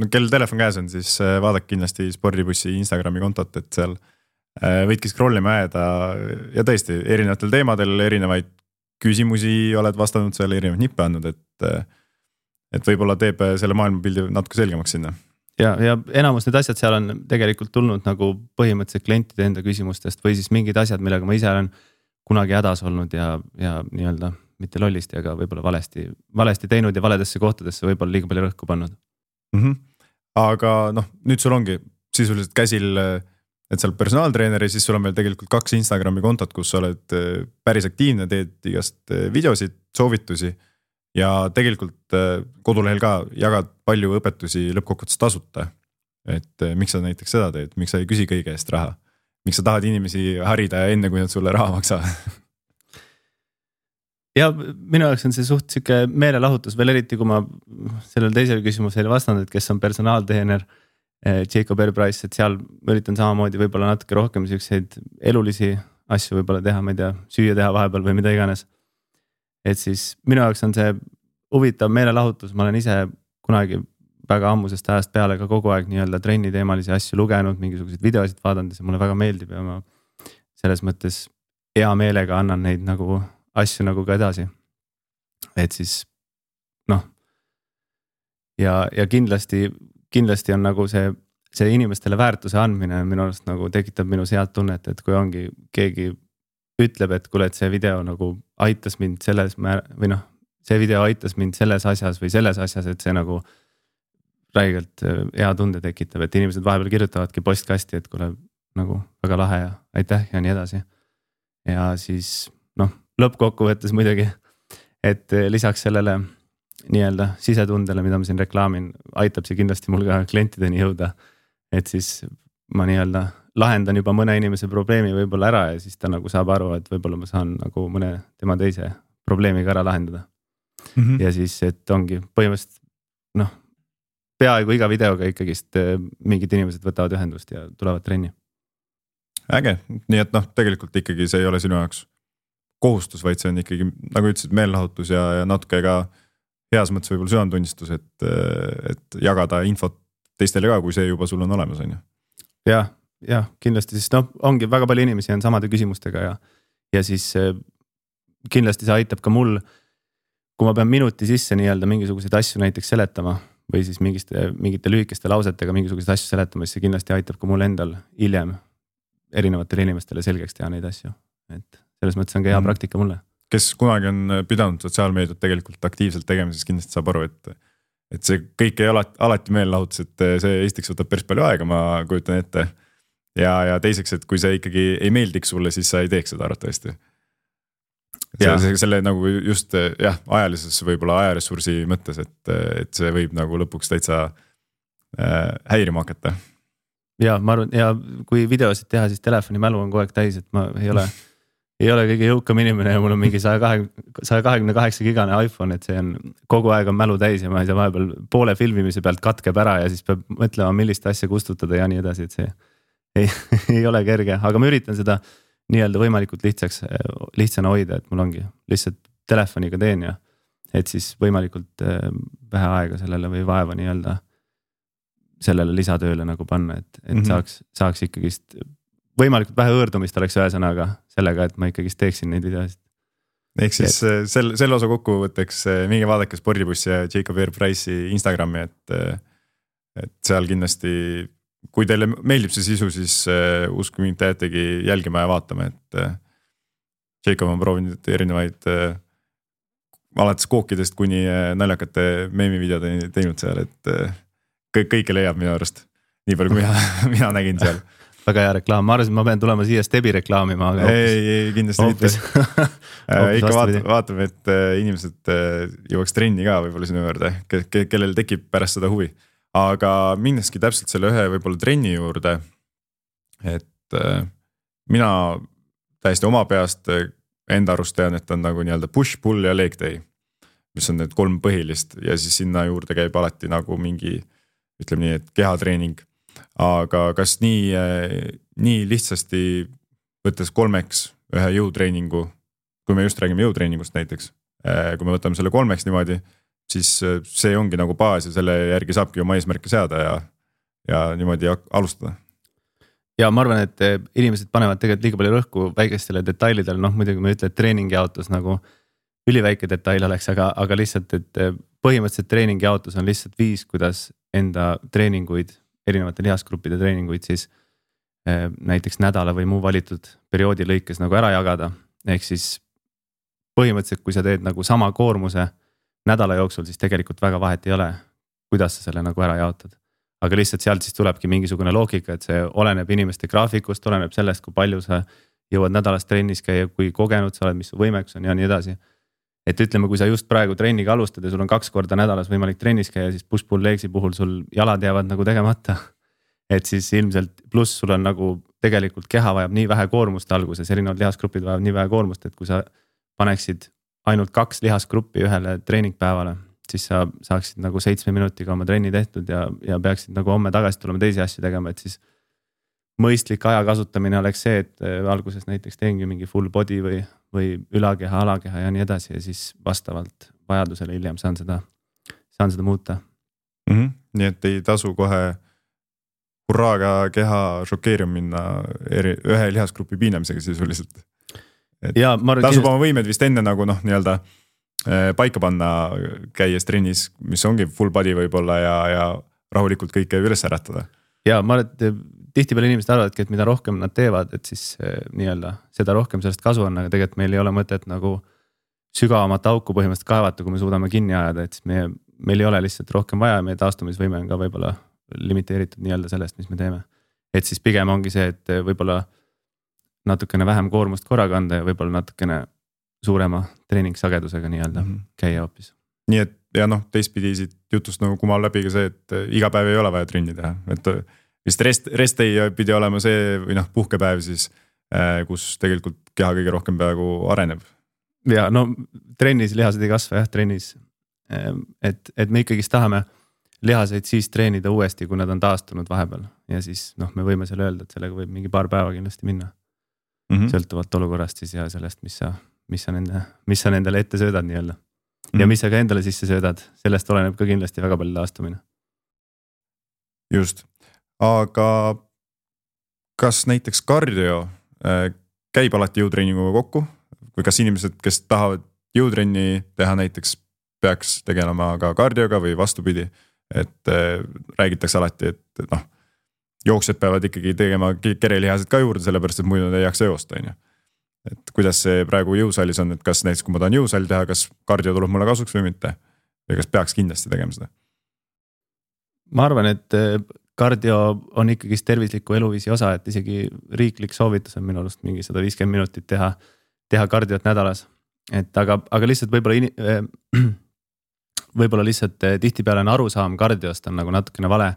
no kellel telefon käes on, siis äh, vaadake kindlasti spordibussi Instagrami kontot, et seal äh, võidki scroll ima jääda ja tõesti erinevatel teemadel erinevaid küsimusi oled vastanud seal, erinevaid nippe andnud, et äh, et võib-olla teeb äh, selle maailmapildi natuke selgemaks sinna. ja, ja enamus need asjad seal on tegelikult tulnud nagu põhimõtteliselt klientide enda küsimustest või siis mingid asjad, millega ma ise olen kunagi hädas olnud ja, ja nii-öelda mitte lollisti, aga võib-olla valesti, valesti teinud ja valedesse kohtadesse võib-olla liiga palju rõhku pannud mm. -hmm. aga noh, nüüd sul ongi sisuliselt käsil, et sa oled personaaltreener ja siis sul on veel tegelikult kaks Instagrami kontot, kus sa oled äh, päris aktiivne, teed igast äh, videosid, soovitusi ja tegelikult äh, kodulehel ka jagad palju õpetusi lõppkokkuvõttes tasuta. et eh, miks sa näiteks seda teed, miks sa ei küsi kõige eest raha? miks sa tahad inimesi harida enne, kui nad sulle raha maksavad ja minu jaoks on see suht sihuke meelelahutus veel eriti, kui ma sellele teisele küsimusele ei vastanud, et kes on personaaltreener. Eh, Jacob R Price, et seal üritan samamoodi võib-olla natuke rohkem siukseid elulisi asju võib-olla teha, ma ei tea, süüa teha vahepeal või mida iganes. Et siis minu jaoks on see huvitav meelelahutus, ma olen ise kunagi väga ammusest ajast peale ka kogu aeg nii-öelda trenniteemalisi asju lugenud, mingisuguseid videosid vaadanud ja see mulle väga meeldib ja ma selles mõttes hea meelega annan neid nagu asju nagu ka edasi. et siis noh. ja, ja kindlasti, kindlasti on nagu see, see inimestele väärtuse andmine minu arust nagu tekitab minus head tunnet, et kui ongi keegi ütleb, et kuule, et see video nagu aitas mind selles määr- või noh, see video aitas mind selles asjas või selles asjas, et see nagu räigelt äh, hea tunde tekitab, et inimesed vahepeal kirjutavadki postkasti, et kuule nagu väga lahe ja aitäh ja nii edasi. ja siis noh, lõppkokkuvõttes muidugi, et eh, lisaks sellele nii-öelda sisetundele, mida ma siin reklaamin, aitab see kindlasti mul ka klientideni jõuda. et siis ma nii-öelda lahendan juba mõne inimese probleemi võib-olla ära ja siis ta nagu saab aru, et võib-olla ma saan nagu mõne tema teise probleemi ka ära lahendada mm. -hmm. ja siis, et ongi põhimõtteliselt noh, peaaegu iga videoga ikkagist eh, mingid inimesed võtavad ühendust ja tulevad trenni. äge, nii et noh, tegelikult ikkagi see ei ole sinu jaoks kohustus, vaid see on ikkagi nagu ütlesid, meelelahutus ja, ja natuke ka heas mõttes võib-olla südametunnistus, et, et jagada infot teistele ka, kui see juba sul on olemas, on ju. jah, jah, kindlasti, sest noh, ongi väga palju inimesi on samade küsimustega ja, ja siis eh, kindlasti see aitab ka mul. kui ma pean minuti sisse nii-öelda mingisuguseid asju näiteks seletama või siis mingiste, mingite lühikeste lausetega mingisuguseid asju seletama, siis see kindlasti aitab ka mul endal hiljem erinevatele inimestele selgeks teha neid asju, et selles mõttes on ka hea mm. praktika mulle. kes kunagi on pidanud sotsiaalmeediat tegelikult aktiivselt tegema, siis kindlasti saab aru, et, et see kõik ei ole alati meelelahutus, et see esiteks võtab päris palju aega, ma kujutan ette. Ja, ja teiseks, et kui see ikkagi ei meeldiks sulle, siis sa ei teeks seda arvatavasti. selle, selle nagu just jah, ajalises võib-olla ajaressursi mõttes, et, et see võib nagu lõpuks täitsa äh, häirima hakata ja ma arvan ja kui videosid teha, siis telefoni mälu on kogu aeg täis, et ma ei ole ei ole kõige jõukam inimene ja mul on mingi saja kahekümne, saja kahekümne kaheksa gigane iPhone, et see on kogu aeg on mälu täis ja ma ei saa vahepeal poole filmimise pealt katkeb ära ja siis peab mõtlema, millist asja kustutada ja nii edasi, et see ei, ei ole kerge, aga ma üritan seda nii-öelda võimalikult lihtsaks, lihtsana hoida, et mul ongi lihtsalt telefoniga teen ja et siis võimalikult äh, vähe aega sellele või vaeva nii-öelda sellele lisatööle nagu panna, et, et mm -hmm. saaks, saaks ikkagist võimalikult vähe hõõrdumist oleks ühesõnaga sellega, et ma ikkagist teeksin neid videosid. ehk siis et... Äh, selle, selle osa kokkuvõtteks äh, minge vaadake spordibussi ja Jacob Air Price'i Instagrami, et. Et seal kindlasti, kui teile meeldib see sisu, siis uskuge mind, te jäätegi jälgima ja vaatama, et. Jacob on proovinud erinevaid alates kookidest kuni naljakate meemivideodeni teinud seal, et kõik, kõike leiab minu arust. nii palju, kui mina, mina nägin seal väga hea reklaam, ma arvasin, et ma pean tulema siia Stebi reklaamima, aga. ei, ei kindlasti hoopis. mitte äh, ikka vaatame, vaatame, et äh, inimesed äh, jõuaks trenni ka võib-olla sinu juurde ke, ke, kellel tekib pärast seda huvi. Aga minneski täpselt selle ühe võib-olla trenni juurde. et mina täiesti oma peast enda arust tean, et on nagu nii-öelda push, pull ja leg day. mis on need kolm põhilist ja siis sinna juurde käib alati nagu mingi ütleme nii, et kehatreening aga kas nii, nii lihtsasti võttes kolmeks ühe jõutreeningu, kui me just räägime jõutreeningust näiteks, kui me võtame selle kolmeks niimoodi, siis see ongi nagu baas ja selle järgi saabki oma eesmärke seada ja, ja niimoodi alustada ja ma arvan, et inimesed panevad tegelikult liiga palju rõhku väikestele detailidele, noh muidugi ma ei ütle, et treeningi jaotus nagu üliväike detail oleks, aga, aga lihtsalt, et põhimõtteliselt treeningi jaotus on lihtsalt viis, kuidas enda treeninguid erinevate lihasgruppide treeninguid siis näiteks nädala või muu valitud perioodi lõikes nagu ära jagada. ehk siis põhimõtteliselt, kui sa teed nagu sama koormuse nädala jooksul, siis tegelikult väga vahet ei ole, kuidas sa selle nagu ära jaotad. aga lihtsalt sealt siis tulebki mingisugune loogika, et see oleneb inimeste graafikust, oleneb sellest, kui palju sa jõuad nädalas trennis käia, kui kogenud sa oled, mis su võimekus on ja nii edasi et ütleme, kui sa just praegu trenniga alustad ja sul on kaks korda nädalas võimalik trennis käia, siis push-pull legs'i puhul sul jalad jäävad nagu tegemata. et siis ilmselt pluss sul on nagu tegelikult keha vajab nii vähe koormust alguses, erinevad lihasgrupid vajavad nii vähe koormust, et kui sa paneksid ainult kaks lihasgruppi ühele treeningpäevale, siis sa saaksid nagu seitsme minutiga oma trenni tehtud ja, ja peaksid nagu homme tagasi tulema teisi asju tegema, et siis. mõistlik aja kasutamine oleks see, et äh, alguses näiteks teengi mingi full body või, või ülakeha, alakeha ja nii edasi ja siis vastavalt vajadusele hiljem saan seda, saan seda muuta mm. -hmm. nii et ei tasu kohe hurraaga keha šokeerima minna eri, ühe lihasgrupi piinamisega sisuliselt. Tasub oma võimed vist enne nagu noh, nii-öelda äh, paika panna, käies trennis, mis ongi full body võib-olla ja, ja rahulikult kõike üles äratada. ja ma arvan, et tihtipeale inimesed arvavadki, et mida rohkem nad teevad, et siis äh, nii-öelda seda rohkem sellest kasu on, aga tegelikult meil ei ole mõtet nagu sügavamat auku põhimõtteliselt kaevata, kui me suudame kinni ajada, et siis meie, meil ei ole lihtsalt rohkem vaja, meie taastumisvõime on ka võib-olla limiteeritud nii-öelda sellest, mis me teeme. et siis pigem ongi see, et võib-olla natukene vähem koormust korraga anda ja võib-olla natukene suurema treeningsagedusega nii-öelda mm -hmm. käia hoopis. nii et ja noh, teistpidi siit jutust nagu kumab läbi ka see, et iga päev ei ole vaja trenni teha, et vist rest, rest day pidi olema see või noh, puhkepäev siis, äh, kus tegelikult keha kõige rohkem peaaegu areneb. ja no trennis lihased ei kasva jah, trennis. Ehm, et, et me ikkagist tahame lihaseid siis treenida uuesti, kui nad on taastunud vahepeal ja siis noh, me võime selle öelda, et sellega võib mingi paar päeva kindlasti minna mm. -hmm. sõltuvalt olukorrast siis ja sellest, mis sa, mis sa nende, mis sa nendele ette söödad nii-öelda mm. -hmm. ja mhm. mis sa ka endale sisse söödad, sellest oleneb ka kindlasti väga palju taastumine. just, aga kas näiteks kardio äh, käib alati jõutreeninguga kokku või kas inimesed, kes tahavad jõutrenni teha näiteks peaks tegelema ka kardioga või vastupidi et äh, räägitakse alati, et noh, jooksjad peavad ikkagi tegema kerelihased ka juurde, sellepärast et muidu nad ei jaksa joosta, on ju. et kuidas see praegu jõusaalis on, et kas näiteks, kui ma tahan jõusaali teha, kas kardio tuleb mulle kasuks või mitte? või kas peaks kindlasti tegema seda? ma arvan, et äh, kardio on ikkagist tervisliku eluviisi osa, et isegi riiklik soovitus on minu arust mingi sada viiskümmend minutit teha, teha kardiot nädalas. et aga, aga lihtsalt võib-olla in, äh, võib-olla lihtsalt eh, tihtipeale on arusaam kardiost on nagu natukene vale.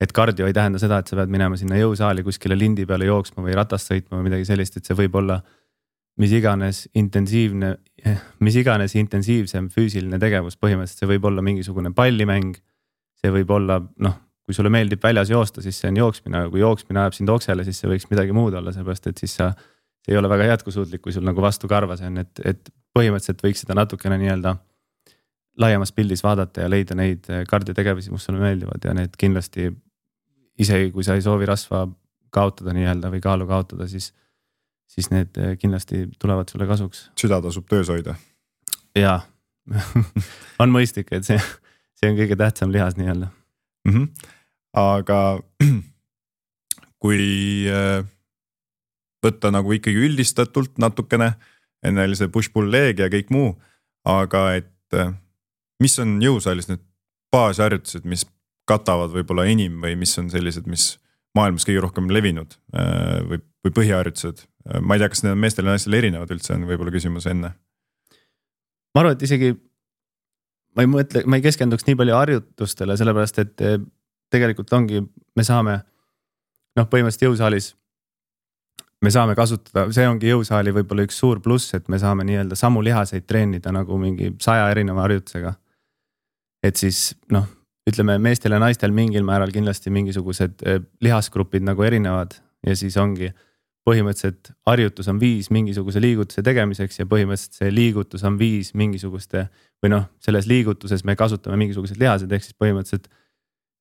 Et kardio ei tähenda seda, et sa pead minema sinna jõusaali kuskile lindi peale jooksma või ratast sõitma või midagi sellist, et see võib olla mis iganes intensiivne, mis iganes intensiivsem füüsiline tegevus, põhimõtteliselt see võib olla mingisugune pallimäng. see võib olla noh, kui sulle meeldib väljas joosta, siis see on jooksmine, aga kui jooksmine ajab sind oksele, siis see võiks midagi muud olla, sellepärast et siis sa. see ei ole väga jätkusuutlik, kui sul nagu vastu karva see on, et, et põhimõtteliselt võiks seda natukene nii-öelda laiemas pildis vaadata ja leida neid kardiotegevusi, mis sulle meeldivad ja need kindlasti. Isegi kui sa ei soovi rasva kaotada nii-öelda või kaalu kaotada, siis, siis need eh, kindlasti tulevad sulle kasuks. süda tasub töös hoida. jaa on mõistlik, et see, see on kõige tähtsam lihas nii-öelda mm. -hmm. aga kui eh, võtta nagu ikkagi üldistatult natukene, enne oli see push-pull leg ja kõik muu, aga et mis on jõusaalis need baasharjutused, mis katavad võib-olla enim või mis on sellised, mis maailmas kõige rohkem levinud äh, või, või põhiharjutused? Ma ei tea, kas need on meestel ja naistel erinevad üldse, on võib-olla küsimus enne. ma arvan, et isegi ma ei mõtle, ma ei keskenduks nii palju harjutustele, sellepärast et äh, tegelikult ongi, me saame noh, põhimõtteliselt jõusaalis me saame kasutada, see ongi jõusaali võib-olla üks suur pluss, et me saame nii-öelda samu lihaseid treenida nagu mingi saja erineva harjutusega et siis noh, ütleme meestel ja naistel mingil määral kindlasti mingisugused eh, lihasgrupid nagu erinevad ja siis ongi põhimõtteliselt harjutus on viis mingisuguse liigutuse tegemiseks ja põhimõtteliselt see liigutus on viis mingisuguste või noh, selles liigutuses me kasutame mingisugused lihased, ehk siis põhimõtteliselt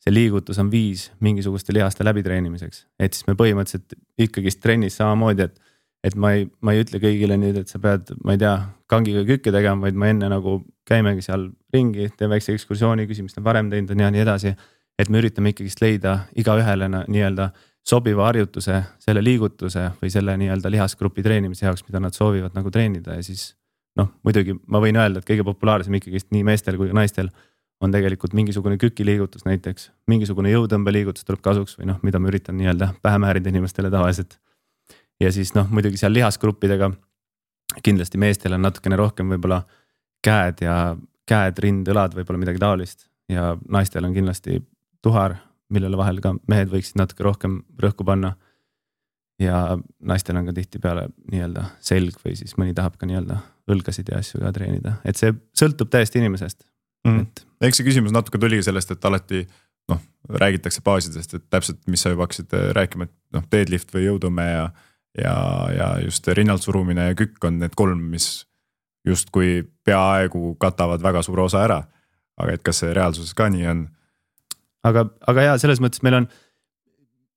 see liigutus on viis mingisuguste lihaste läbitreenimiseks, et siis me põhimõtteliselt ikkagist trennis samamoodi, et et ma ei, ma ei ütle kõigile nüüd, et sa pead, ma ei tea, kangiga kükke tegema, vaid ma enne nagu käimegi seal ringi, teen väikse ekskursiooni, küsin, mis nad varem teinud on ja nii edasi. et me üritame ikkagist leida igaühele nii-öelda sobiva harjutuse, selle liigutuse või selle nii-öelda lihasgrupi treenimise jaoks, mida nad soovivad nagu treenida ja siis. noh, muidugi ma võin öelda, et kõige populaarsem ikkagist nii meestel kui naistel on tegelikult mingisugune kükiliigutus näiteks, mingisugune jõutõmbeliigutus tuleb kasuks või noh, mida ma üritan nii-öelda pähe määrida inimestele tavaliselt. ja siis noh, muidugi seal lihasgruppidega kindlasti meestel on natukene rohkem võib-olla käed ja käed, rind, õlad, võib-olla midagi taolist ja naistel on kindlasti tuhar, millele vahel ka mehed võiksid natuke rohkem rõhku panna. ja naistel on ka tihtipeale nii-öelda selg või siis mõni tahab ka nii-öelda õlgasid ja asju ka treenida, et see sõltub täiesti inimesest mm.. et eks see küsimus natuke tuligi sellest, et alati noh, räägitakse baasidest, et täpselt, mis sa juba hakkasid äh, rääkima, et noh, deadlift või jõutõmme ja. ja, ja just rinnalt surumine ja kükk on need kolm, mis justkui peaaegu katavad väga suure osa ära. aga et kas see reaalsuses ka nii on? aga, aga ja selles mõttes meil on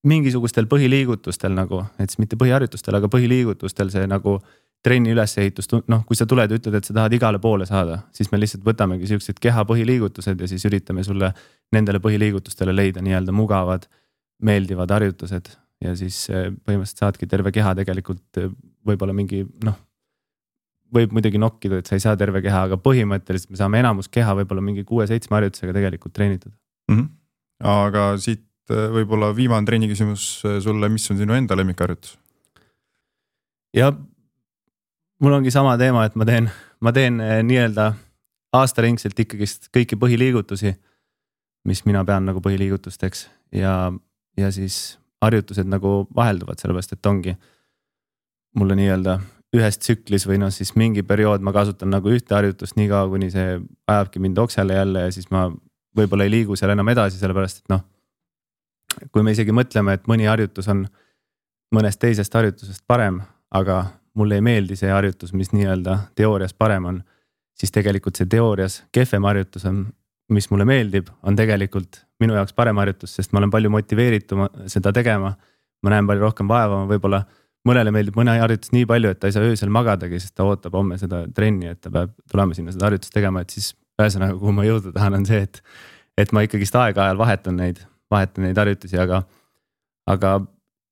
mingisugustel põhiliigutustel nagu, et siis mitte põhiharjutustel, aga põhiliigutustel see nagu trenni ülesehitust, noh, kui sa tuled ja ütled, et sa tahad igale poole saada, siis me lihtsalt võtamegi siuksed keha põhiliigutused ja siis üritame sulle nendele põhiliigutustele leida nii-öelda mugavad, meeldivad harjutused. ja siis eh, põhimõtteliselt saadki terve keha tegelikult eh, võib-olla mingi noh, võib muidugi nokkida, et sa ei saa terve keha, aga põhimõtteliselt me saame enamus keha võib-olla mingi kuue-seitsme harjutusega tegelikult treenitud mm. -hmm. aga siit eh, võib-olla viimane trenni küsimus sulle, mis on sinu enda lemmikharjutus? ja mul ongi sama teema, et ma teen, ma teen eh, nii-öelda aastaringselt ikkagist kõiki põhiliigutusi, mis mina pean nagu põhiliigutusteks ja, ja siis harjutused nagu vahelduvad, sellepärast et ongi mulle nii-öelda ühes tsüklis või noh, siis mingi periood ma kasutan nagu ühte harjutust nii kaua, kuni see ajabki mind oksele jälle ja siis ma võib-olla ei liigu seal enam edasi, sellepärast et noh. kui me isegi mõtleme, et mõni harjutus on mõnest teisest harjutusest parem, aga mulle ei meeldi see harjutus, mis nii-öelda teoorias parem on. siis tegelikult see teoorias kehvem harjutus on, mis mulle meeldib, on tegelikult minu jaoks parem harjutus, sest ma olen palju motiveeritum seda tegema. ma näen palju rohkem vaeva, võib-olla mõnele meeldib mõne harjutus nii palju, et ta ei saa öösel magadagi, sest ta ootab homme seda trenni, et ta peab tulema sinna seda harjutust tegema, et siis ühesõnaga, kuhu ma jõuda tahan, on see, et. et ma ikkagist aeg-ajalt vahetan neid, vahetan neid harjutusi, aga, aga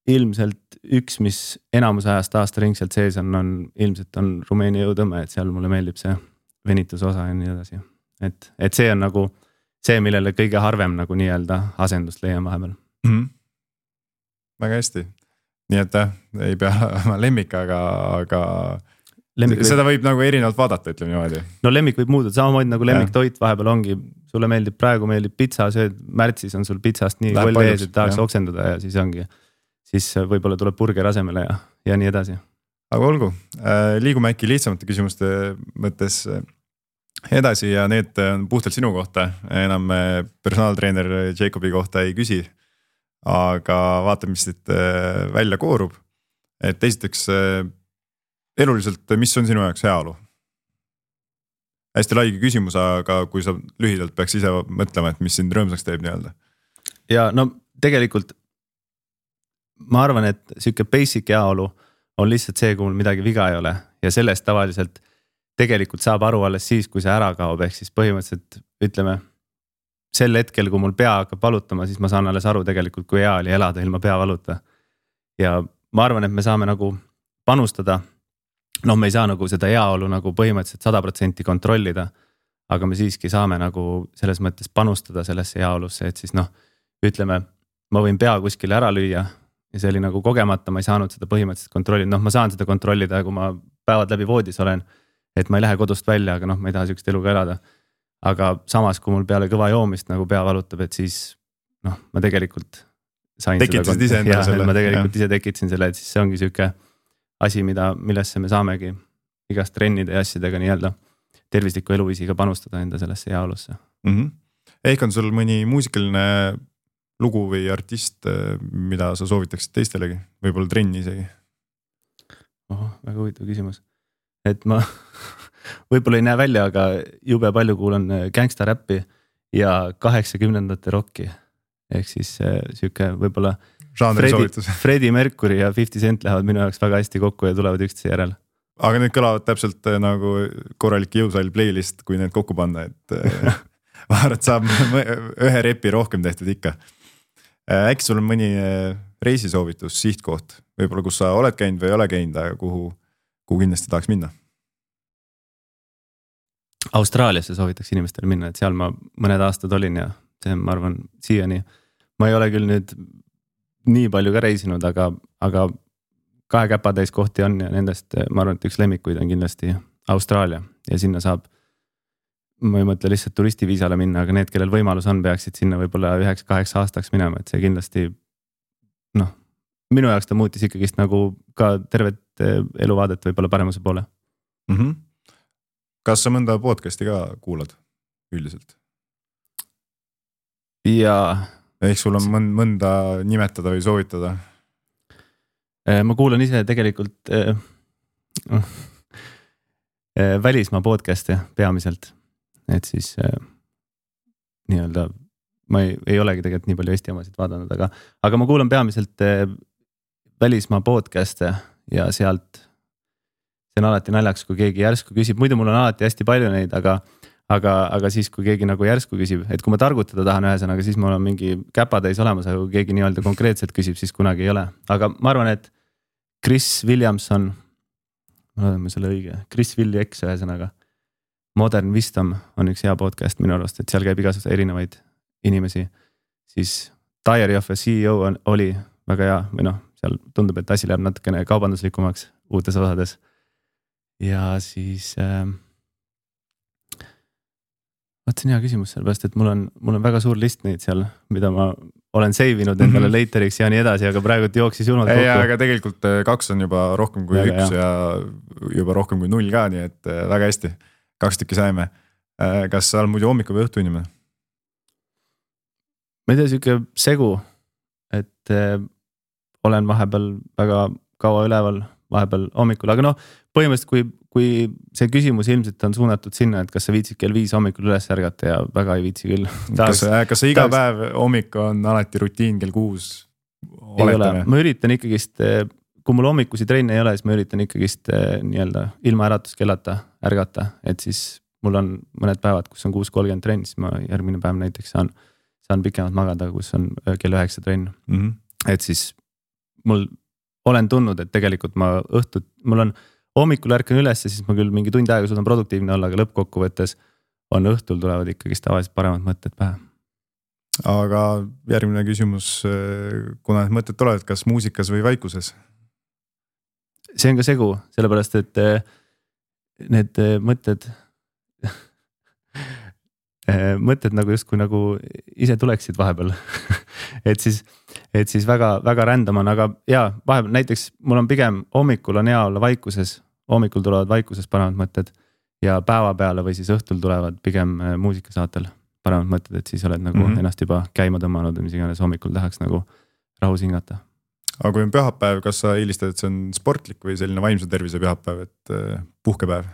ilmselt üks, mis enamus ajast aastaringselt sees on, on ilmselt on Rumeenia jõutõmme, et seal mulle meeldib see venituse osa ja nii edasi. et, et see on nagu see, millele kõige harvem nagu nii-öelda asendust leian vahepeal mm. -hmm. väga hästi, nii et jah, ei pea olema lemmik, aga, aga lemmik seda võib... võib nagu erinevalt vaadata, ütleme niimoodi. no lemmik võib muutuda, samamoodi nagu lemmiktoit vahepeal ongi, sulle meeldib praegu meeldib pitsa, sööd märtsis on sul pitsast nii koll ees, et tahaks oksendada ja siis ongi siis äh, võib-olla tuleb burger asemele ja, ja nii edasi. aga olgu, äh, liigume äkki lihtsamate küsimuste mõttes äh, edasi ja need on puhtalt sinu kohta, enam personaaltreener Jacobi kohta ei küsi. Aga vaatame, mis siit välja koorub. et esiteks eluliselt, mis on sinu jaoks heaolu? hästi lai küsimus, aga kui sa lühidalt peaks ise mõtlema, et mis sind rõõmsaks teeb nii-öelda. ja no tegelikult ma arvan, et sihuke basic heaolu on lihtsalt see, kui mul midagi viga ei ole ja sellest tavaliselt tegelikult saab aru alles siis, kui see ära kaob, ehk siis põhimõtteliselt ütleme. Sel hetkel, kui mul pea hakkab valutama, siis ma saan alles aru tegelikult, kui hea oli elada ilma peavaluta. ja ma arvan, et me saame nagu panustada. noh, me ei saa nagu seda heaolu nagu põhimõtteliselt sada protsenti kontrollida. aga me siiski saame nagu selles mõttes panustada sellesse heaolusse, et siis noh, ütleme, ma võin pea kuskile ära lüüa ja see oli nagu kogemata, ma ei saanud seda põhimõtteliselt kontrollida, noh, ma saan seda kontrollida, kui ma päevad läbi voodis olen. et ma ei lähe kodust välja, aga noh, ma ei taha sihukest elu ka elada. Aga samas, kui mul peale kõva joomist nagu pea valutab, et siis noh, ma tegelikult. tekitasid ise endale selle. ma tegelikult ja. ise tekitasin selle, et siis see ongi sihuke asi, mida, millesse me saamegi igast trennide ja asjadega nii-öelda tervisliku eluviisiga panustada enda sellesse heaolusse mm. -hmm. ehk on sul mõni muusikaline lugu või artist, mida sa soovitaksid teistelegi, võib-olla trenni isegi? oh, väga huvitav küsimus, et ma võib-olla ei näe välja, aga jube palju kuulan äh, gängsta räppi ja kaheksakümnendate rokki. ehk siis äh, sihuke võib-olla. Freddie, Mercury ja Fifty Cent lähevad minu jaoks väga hästi kokku ja tulevad üksteise järel. aga need kõlavad täpselt nagu korralik jõusaal playlist, kui need kokku panna, et ma arvan, et saab ühe repi rohkem tehtud ikka Äh, äkki sul on mõni äh, reisisoovitus, sihtkoht, võib-olla kus sa oled käinud või ei ole käinud, aga kuhu, kuhu kindlasti tahaks minna? Austraaliasse soovitaks inimestele minna, et seal ma mõned aastad olin ja see, ma arvan, siiani. ma ei ole küll nüüd nii palju ka reisinud, aga, aga kahe käpatäis kohti on ja nendest ma arvan, et üks lemmikuid on kindlasti Austraalia ja sinna saab ma ei mõtle lihtsalt turistiviisale minna, aga need, kellel võimalus on, peaksid sinna võib-olla üheks-kaheks aastaks minema, et see kindlasti noh, minu jaoks ta muutis ikkagist nagu ka tervet eh, eluvaadet võib-olla paremuse poole mm. -hmm. Kas sa mõnda podcast'i ka kuulad üldiselt? jaa. ehk sul on mõnd, mõnda nimetada või soovitada? Eh, ma kuulan ise tegelikult äh, äh, välismaa podcast'e peamiselt, et siis äh, nii-öelda ma ei, ei olegi tegelikult nii palju Eesti omasid vaadanud, aga, aga ma kuulan peamiselt äh, välismaa podcast'e ja sealt. See on alati naljakas, kui keegi järsku küsib, muidu mul on alati hästi palju neid, aga, aga, aga siis, kui keegi nagu järsku küsib, et kui ma targutada tahan, ühesõnaga, siis mul on mingi käpatäis olemas, aga kui keegi nii-öelda konkreetselt küsib, siis kunagi ei ole, aga ma arvan, et Chris Williamson. ma loodan, ma selle õige, Chris Willi X ühesõnaga. Modern Wisdom on üks hea podcast minu arust, et seal käib igasuguseid erinevaid inimesi. siis Diary of a CEO on, oli väga hea või noh, seal tundub, et asi läheb natukene kaubanduslikumaks uutes osades. Ja siis äh,. vot see on hea küsimus, sellepärast et mul on, mul on väga suur list neid seal, mida ma olen save inud endale mm -hmm. later'iks ja nii edasi, aga praegult jooksis julmalt kokku. aga tegelikult äh, kaks on juba rohkem kui väga üks hea. ja juba rohkem kui null ka, nii et äh, väga hästi. kaks tükki saime. Äh, kas sa oled muidu hommiku või õhtu inimene? ma ei tea, sihuke segu, et olen vahepeal väga kaua üleval, vahepeal hommikul, aga noh, põhimõtteliselt kui, kui see küsimus ilmselt on suunatud sinna, et kas sa viitsid kell viis hommikul üles ärgata ja väga ei viitsi küll. kas, kas see iga tahaks... päev hommik on alati rutiin kell kuus? ei ole, ma üritan ikkagist, kui mul hommikusi trenne ei ole, siis ma üritan ikkagist eh, nii-öelda ilma äratuskellata ärgata, et siis mul on mõned päevad, kus on kuus kolmkümmend trenn, siis ma järgmine päev näiteks saan, saan pikemalt magada, kus on eh, kell üheksa trenn mm. -hmm. et siis mul olen tundnud, et tegelikult ma õhtut, mul on hommikul ärkan üles ja siis ma küll mingi tund aega suudan produktiivne olla, aga lõppkokkuvõttes on õhtul tulevad ikkagist tavaliselt paremad mõtted pähe. aga järgmine küsimus, kuna need mõtted tulevad, kas muusikas või vaikuses? see on ka segu, sellepärast et eh, need eh, mõtted eh, mõtted nagu justkui nagu ise tuleksid vahepeal et siis et siis väga-väga random on, aga ja vahepeal näiteks mul on pigem hommikul on hea olla vaikuses, hommikul tulevad vaikuses paremad mõtted. ja päevapeale või siis õhtul tulevad pigem äh, muusikasaatel paremad mõtted, et siis oled nagu mm -hmm. ennast juba käima tõmmanud või mis iganes hommikul tahaks nagu rahus hingata. aga kui on pühapäev, kas sa eelistad, et see on sportlik või selline vaimse tervise pühapäev, et äh, puhkepäev?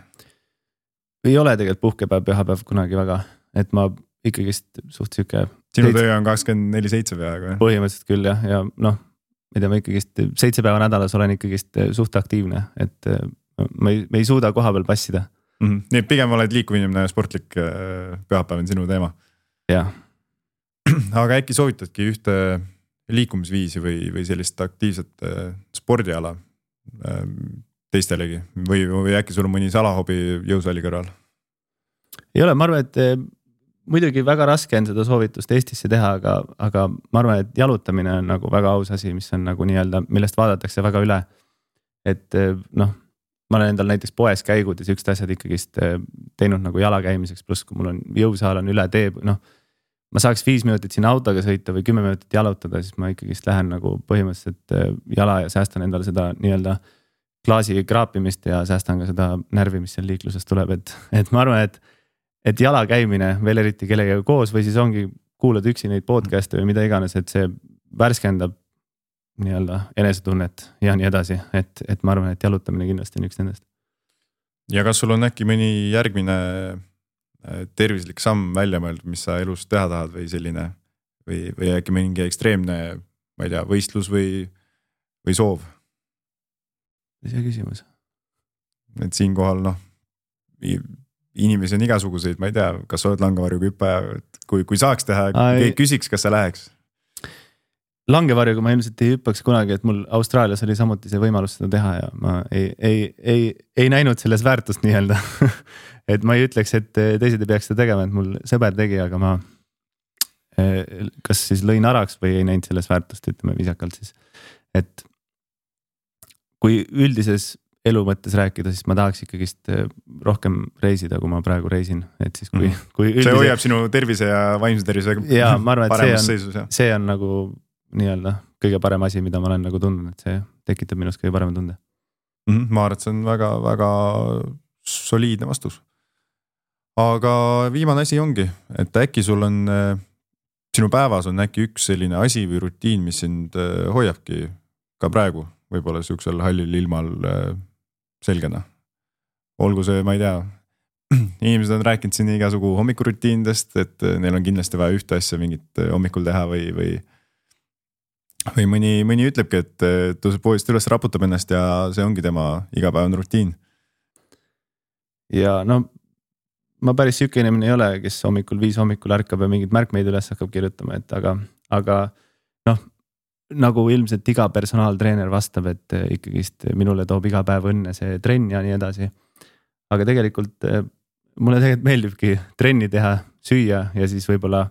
ei ole tegelikult puhkepäev, pühapäev kunagi väga, et ma ikkagist suht sihuke sinu töö on kakskümmend neli seitse peaaegu jah? põhimõtteliselt küll jah, ja noh, ma ei tea, ma ikkagist seitse päeva nädalas olen ikkagist eh, suht aktiivne, et ma ei, ma ei suuda koha peal passida mm. -hmm. nii et pigem oled liikuv inimene ja sportlik eh, pühapäev on sinu teema? jah. aga äkki soovitadki ühte liikumisviisi või, või sellist aktiivset spordiala teistelegi või, või äkki sul on mõni salahobi jõusaali kõrval? ei ole, ma arvan, et muidugi väga raske on seda soovitust Eestisse teha, aga, aga ma arvan, et jalutamine on nagu väga aus asi, mis on nagu nii-öelda, millest vaadatakse väga üle. et noh, ma olen endal näiteks poes käigud ja siuksed asjad ikkagist eh, teinud nagu jala käimiseks, pluss kui mul on jõusaal on üle tee, noh. ma saaks viis minutit sinna autoga sõita või kümme minutit jalutada, siis ma ikkagist lähen nagu põhimõtteliselt eh, jala ja säästan endale seda nii-öelda klaasi kraapimist ja säästan ka seda närvi, mis seal liikluses tuleb, et, et ma arvan, et et jala käimine veel eriti kellegagi koos või siis ongi, kuulad üksi neid podcast'e või mida iganes, et see värskendab nii-öelda enesetunnet ja nii edasi, et, et ma arvan, et jalutamine kindlasti on üks nendest. ja kas sul on äkki mõni järgmine äh, tervislik samm välja mõeldud, mis sa elus teha tahad või selline või, või äkki mingi ekstreemne, ma ei tea, võistlus või, või soov? mis see küsimus? et siinkohal noh inimesi on igasuguseid, ma ei tea, kas sa oled et kui, kui saaks teha, keegi küsiks, kas sa läheks? Langevarjuga ma ilmselt ei hüppaks kunagi, et mul Austraalias oli samuti see võimalus seda teha ja ma ei, ei, ei, ei näinud selles väärtust nii-öelda et ma ei ütleks, et teised ei peaks seda tegema, et mul sõber tegi, aga ma eh, kas siis lõin araks või ei näinud selles väärtust, ütleme viisakalt siis. et kui üldises elu mõttes rääkida, siis ma tahaks ikkagist äh, rohkem reisida, kui ma praegu reisin, et siis kui mm, kui üldise.... see hoiab sinu tervise ja vaimse tervise. ja ma arvan, et see on, see on nagu nii-öelda kõige parem asi, mida ma olen nagu tundnud, et see tekitab minus kõige parema tunde mm. -hmm. ma arvan, et see on väga-väga soliidne vastus. aga viimane asi ongi, et äkki sul on, äh, sinu päevas on äkki üks selline asi või rutiin, mis sind äh, hoiabki ka praegu võib-olla sihukesel hallil ilmal selgena. olgu see, ma ei tea, inimesed on rääkinud siin igasugu hommikurutiinidest, et neil on kindlasti vaja ühte asja mingit hommikul teha või, või. Või mõni, mõni ütlebki, et tõuseb voodist üles, raputab ennast ja see ongi tema igapäevane rutiin. ja no ma päris sihuke inimene ei ole, kes hommikul viis hommikul ärkab ja mingeid märkmeid üles hakkab kirjutama, et aga, aga noh nagu ilmselt iga personaaltreener vastab, et eh, ikkagist minule toob iga päev õnne see trenn ja nii edasi. aga tegelikult eh, mulle tegelikult meeldibki trenni teha, süüa ja siis võib-olla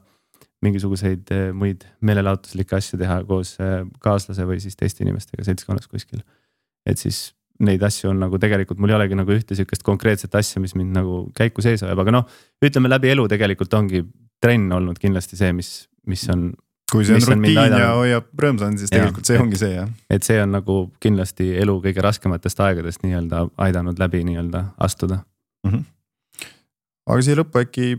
mingisuguseid eh, muid meelelahutuslikke asju teha koos kaaslase või siis teiste inimestega seltskonnas kuskil. et siis neid asju on nagu tegelikult mul ei olegi nagu ühte sihukest konkreetset asja, mis mind nagu käiku sees hoiab, aga noh, ütleme läbi elu tegelikult ongi trenn olnud kindlasti see, mis, mis on kui see on rutiin ja hoiab rõõmsana, siis tegelikult see ongi see jah. et see on nagu kindlasti elu kõige raskematest aegadest nii-öelda aidanud läbi nii-öelda astuda mm. -hmm. aga siia lõppu äkki,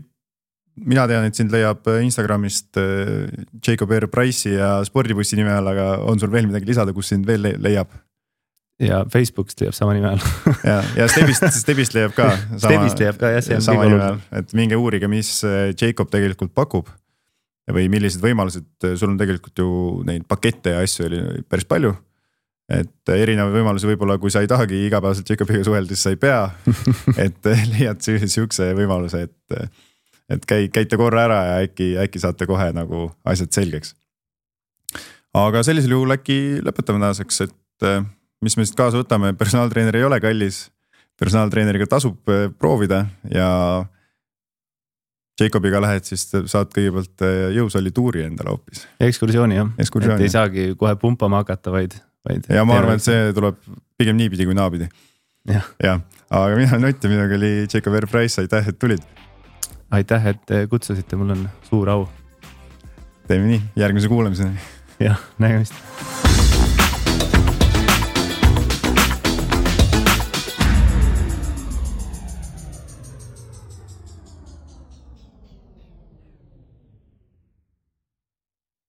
mina tean, et sind leiab Instagramist äh, Jacob R Price'i ja spordibussi nime all, aga on sul veel midagi lisada, kus sind veel leiab? ja Facebookist leiab sama nime all ja, ja Stebist, Stebist leiab ka. Stebist leiab ka jah, see on kõige olulisem. et minge uurige, mis äh, Jacob tegelikult pakub või millised võimalused, sul on tegelikult ju neid pakette ja asju oli päris palju. et erinevaid võimalusi võib-olla, kui sa ei tahagi igapäevaselt Jacobiga suhelda, siis sa ei pea. et leiad sihukese võimaluse, et, et käi, käite korra ära ja äkki, äkki saate kohe nagu asjad selgeks. aga sellisel juhul äkki lõpetame tänaseks, et mis me siit kaasa võtame, personaaltreener ei ole kallis. personaaltreeneriga tasub proovida ja Jacobiga lähed, siis saad kõigepealt äh, jõusaali tuuri endale hoopis. ekskursiooni jah, et ei saagi kohe pumpama hakata, vaid, vaid. ja ma arvan, et see tuleb pigem niipidi kui naapidi. jah ja., aga mina olen Ott ja minuga oli Jacob R Price, aitäh, et tulid. Aitäh, et kutsusite, mul on suur au. teeme nii, järgmise kuulamiseni. jah, nägemist